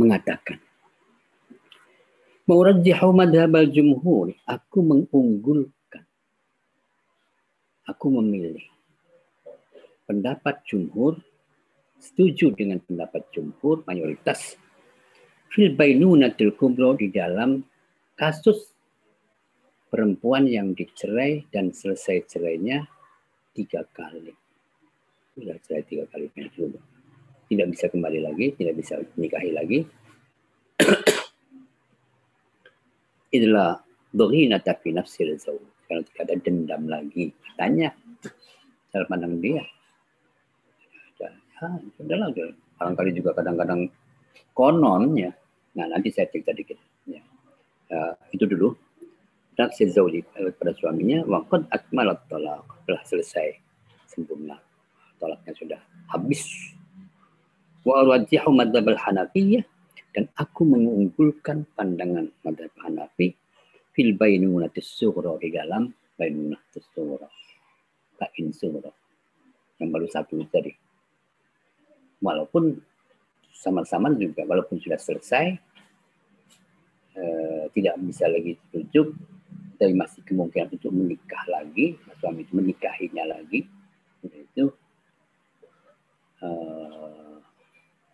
mengatakan Murajjihu madhab al-jumhur aku mengunggulkan aku memilih pendapat jumhur setuju dengan pendapat jumhur mayoritas fil bainunatil kubro di dalam kasus perempuan yang dicerai dan selesai cerainya tiga kali. Sudah cerai tiga kali Tidak bisa kembali lagi, tidak bisa menikahi lagi. Itulah berhina tapi nafsil zawj. Kalau tidak ada dendam lagi. Tanya. Cara pandang dia ah, udahlah barangkali juga kadang-kadang konon ya. Nah nanti saya cerita dikit ya. Uh, itu dulu. Taksir zauji pada suaminya waktu akmalat tolak telah selesai sempurna. Tolaknya sudah habis. Wa arwajihu madhab al-hanafiyah dan aku mengunggulkan pandangan madhab Hanafi fil bainunatis sughra. Di dalam bainunatis sughra. Bain sughra. Yang baru satu tadi walaupun sama-sama juga walaupun sudah selesai eh, tidak bisa lagi ditunjuk tapi masih kemungkinan untuk menikah lagi suami itu menikahinya lagi itu eh,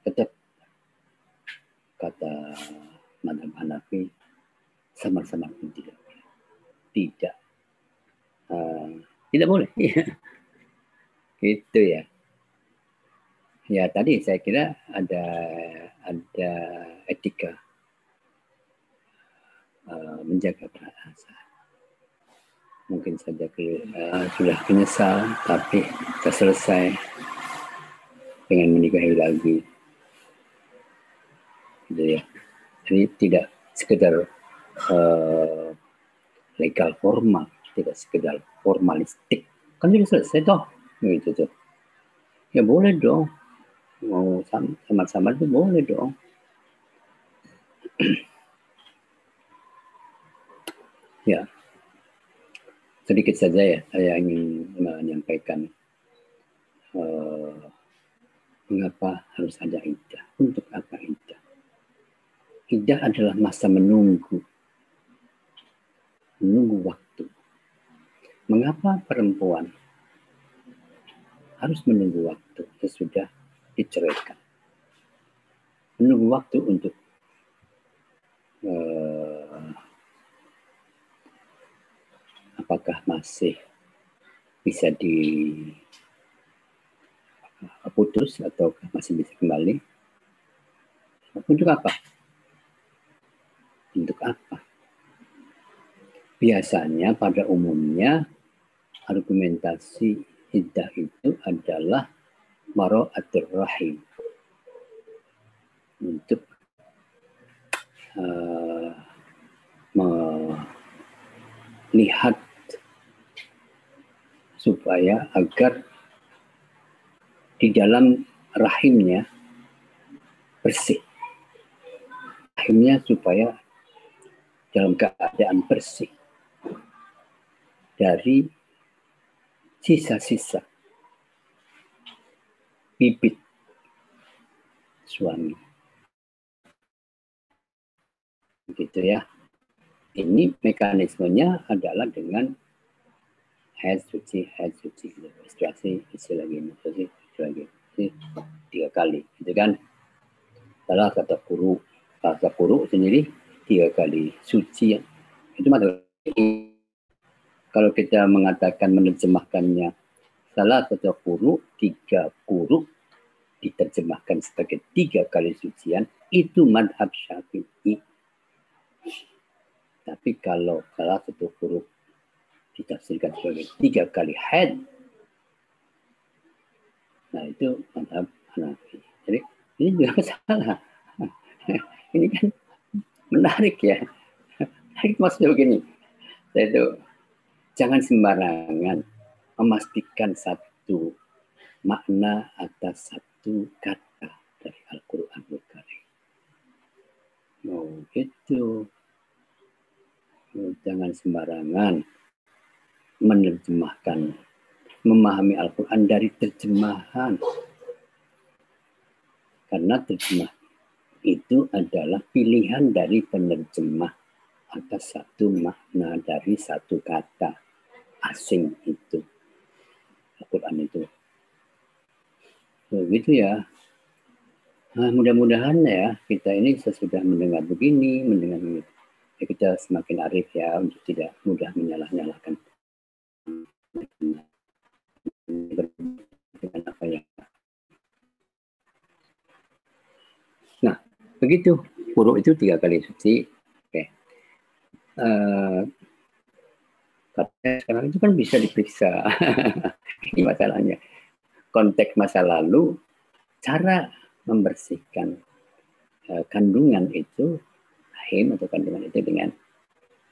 tetap kata Madam Hanafi sama-sama pun tidak tidak. Uh, tidak boleh. Gitu ya Ya tadi saya kira ada ada etika uh, menjaga perasaan. Mungkin saja ke, uh, sudah menyesal, tapi sudah selesai dengan menikahi lagi. Gitu ya. Jadi tidak sekedar uh, legal formal, tidak sekedar formalistik. Kan sudah selesai toh, gitu tuh. Ya boleh dong, mau sama-sama itu boleh dong. ya, sedikit saja ya saya ingin menyampaikan uh, mengapa harus ada iddah, untuk apa iddah. Iddah adalah masa menunggu, menunggu waktu. Mengapa perempuan harus menunggu waktu sesudah diceraikan. Menunggu waktu untuk uh, apakah masih bisa diputus atau masih bisa kembali. Untuk apa? Untuk apa? Biasanya pada umumnya argumentasi iddah itu adalah mara'atul rahim untuk uh, melihat supaya agar di dalam rahimnya bersih. Rahimnya supaya dalam keadaan bersih dari sisa-sisa bibit suami. Gitu ya. Ini mekanismenya adalah dengan head suci, head suci, menstruasi, isi lagi, menstruasi, isi lagi, isi tiga kali, gitu kan? Salah kata kuru, kata kuru sendiri tiga kali suci, itu materi. Kalau kita mengatakan menerjemahkannya salah satu kuru, tiga kuru diterjemahkan sebagai tiga kali sucian, itu madhab syafi'i. Tapi kalau salah satu huruf ditafsirkan sebagai tiga kali head. Nah itu mantap Hanafi. Jadi ini juga salah. ini kan menarik ya. Menarik maksudnya begini. Saya itu jangan sembarangan memastikan satu makna atas satu kata dari Al-Quran Karim. Oh gitu. Oh, jangan sembarangan menerjemahkan, memahami Al-Quran dari terjemahan. Karena terjemah itu adalah pilihan dari penerjemah atas satu makna dari satu kata asing itu. Al-Quran itu. Begitu ya. Nah, mudah-mudahan ya kita ini sesudah mendengar begini, mendengar begitu. Ya kita semakin arif ya untuk tidak mudah menyalah-nyalahkan apa yang Nah, begitu. Buruk itu tiga kali suci. Oke. Uh, katanya sekarang itu kan bisa diperiksa. Ini masalahnya. Konteks masa lalu, cara membersihkan uh, kandungan itu, rahim atau kandungan itu dengan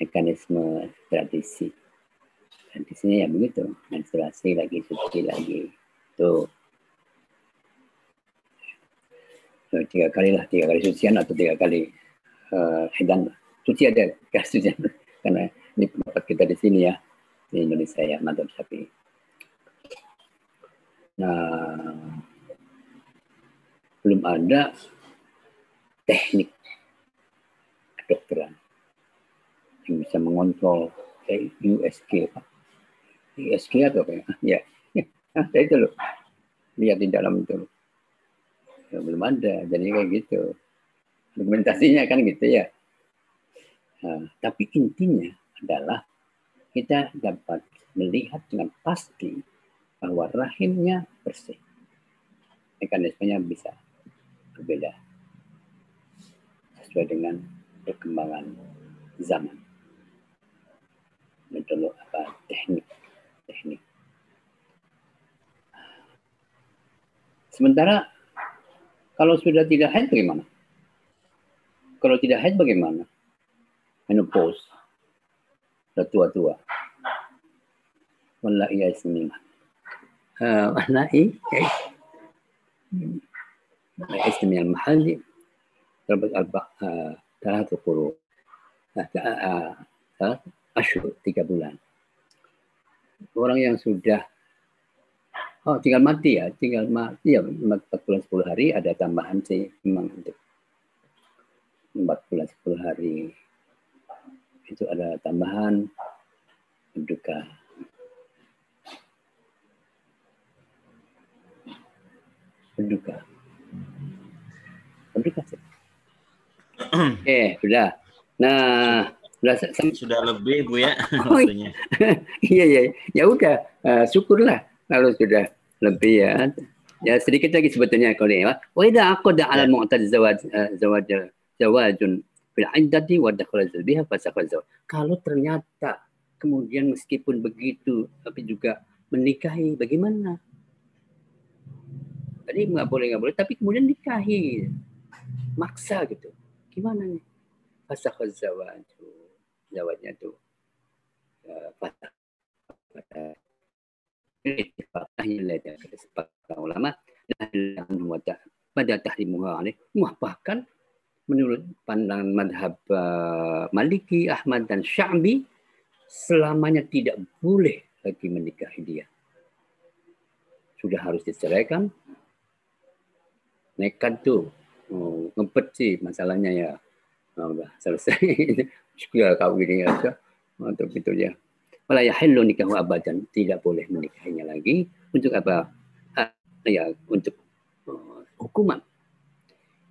mekanisme tradisi dan di sini ya begitu, menstruasi lagi, suci lagi. Tuh. So, tiga kali lah, tiga kali sucian atau tiga kali uh, hidan. Suci ada sucian karena ini pendapat kita di sini ya di Indonesia ya mantap sapi. Nah, belum ada teknik kedokteran yang bisa mengontrol kayak USG Pak ISG atau apa ya? Ya, ada itu loh. Lihat di dalam itu. Ya, belum ada, jadi kayak gitu. Dokumentasinya kan gitu ya. Nah, tapi intinya adalah kita dapat melihat dengan pasti bahwa rahimnya bersih. Mekanismenya bisa berbeda sesuai dengan perkembangan zaman. Metode apa teknik teknik. Sementara kalau sudah tidak haid bagaimana? Kalau tidak haid bagaimana? Menopause. Sudah tua-tua. Wallahi ya ismina. Wallahi ya اسمي المحلي ضربت أربع ثلاث قروء ثلاث أشهر tiga bulan orang yang sudah oh tinggal mati ya, tinggal mati ya 4 bulan 10 hari ada tambahan sih memang untuk 4 bulan 10 hari itu ada tambahan berduka. Berduka. Berduka sih. Oke, sudah. Nah, sudah, sudah lebih Bu ya oh, iya iya. Ya udah, uh, syukurlah kalau sudah lebih ya. Ya sedikit lagi sebetulnya kalau ya. Wa idza aqada 'ala mu'tad zawaj uh, zawaj zawajun fil 'iddati wa dakhala biha fasakha. Kalau ternyata kemudian meskipun begitu tapi juga menikahi bagaimana tadi nggak boleh nggak boleh tapi kemudian nikahi maksa gitu gimana nih fasah zawaj zawajnya tuh uh, fasah ini kesepakatan ulama pada tahrimuha bahkan menurut pandangan madhab uh, Maliki, Ahmad dan Syabi selamanya tidak boleh lagi menikahi dia. Sudah harus diceraikan. Nekat tuh. Oh, ngempet sih masalahnya ya. Oh, udah selesai. Sudah kau gini aja. Untuk itu ya. Wala yahillu nikahu abadan. Tidak boleh menikahinya lagi. Untuk apa? Ah, ya, untuk uh, hukuman.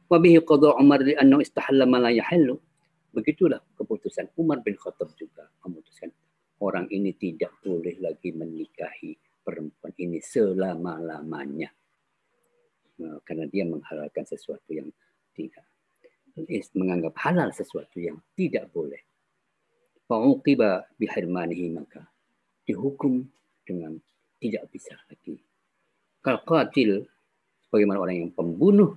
Wabihi qadha Umar li annahu istahalla ma la yahillu. Begitulah keputusan Umar bin Khattab juga memutuskan orang ini tidak boleh lagi menikahi perempuan ini selama-lamanya. Nah, karena dia menghalalkan sesuatu yang tidak. Menganggap halal sesuatu yang tidak boleh. Fa'uqiba bihirmanihi maka dihukum dengan tidak bisa lagi. Kalau qatil, bagaimana orang yang pembunuh,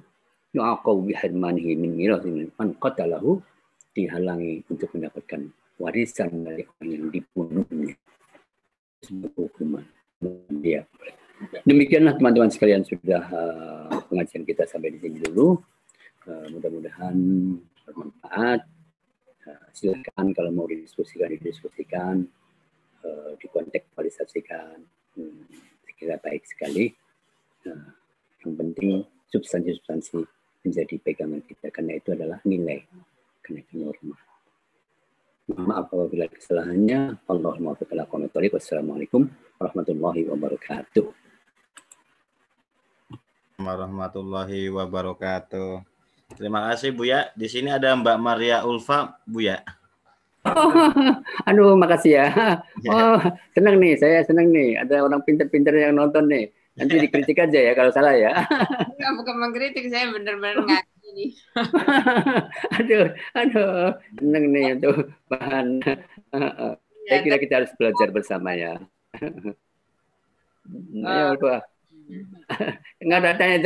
yu'aqaw bihirmanihi min mirasin man qatalahu, dihalangi untuk mendapatkan warisan dari orang yang dibunuhnya sebuah hukuman dia demikianlah teman-teman sekalian sudah uh, pengajian kita sampai di sini dulu. Uh, mudah-mudahan bermanfaat. Uh, silakan kalau mau didiskusikan didiskusikan. Uh, dikontekstualisasikan. Hmm, kira baik sekali. Yang penting substansi-substansi menjadi pegangan kita karena itu adalah nilai kenaikan norma. Maaf apabila kesalahannya. Allahumma Wassalamualaikum warahmatullahi wabarakatuh. Warahmatullahi wabarakatuh. Terima kasih Bu ya. Di sini ada Mbak Maria Ulfa, Bu ya. Oh, aduh, makasih ya. ya. Oh, senang nih, saya senang nih. Ada orang pintar-pintar yang nonton nih. Nanti dikritik aja ya kalau salah ya. Enggak, bukan mengkritik, saya benar-benar ngaji nih. aduh, aduh, seneng nih untuk bahan. Ya, saya kira kita harus belajar bersama ya. Uh, Enggak ada tanya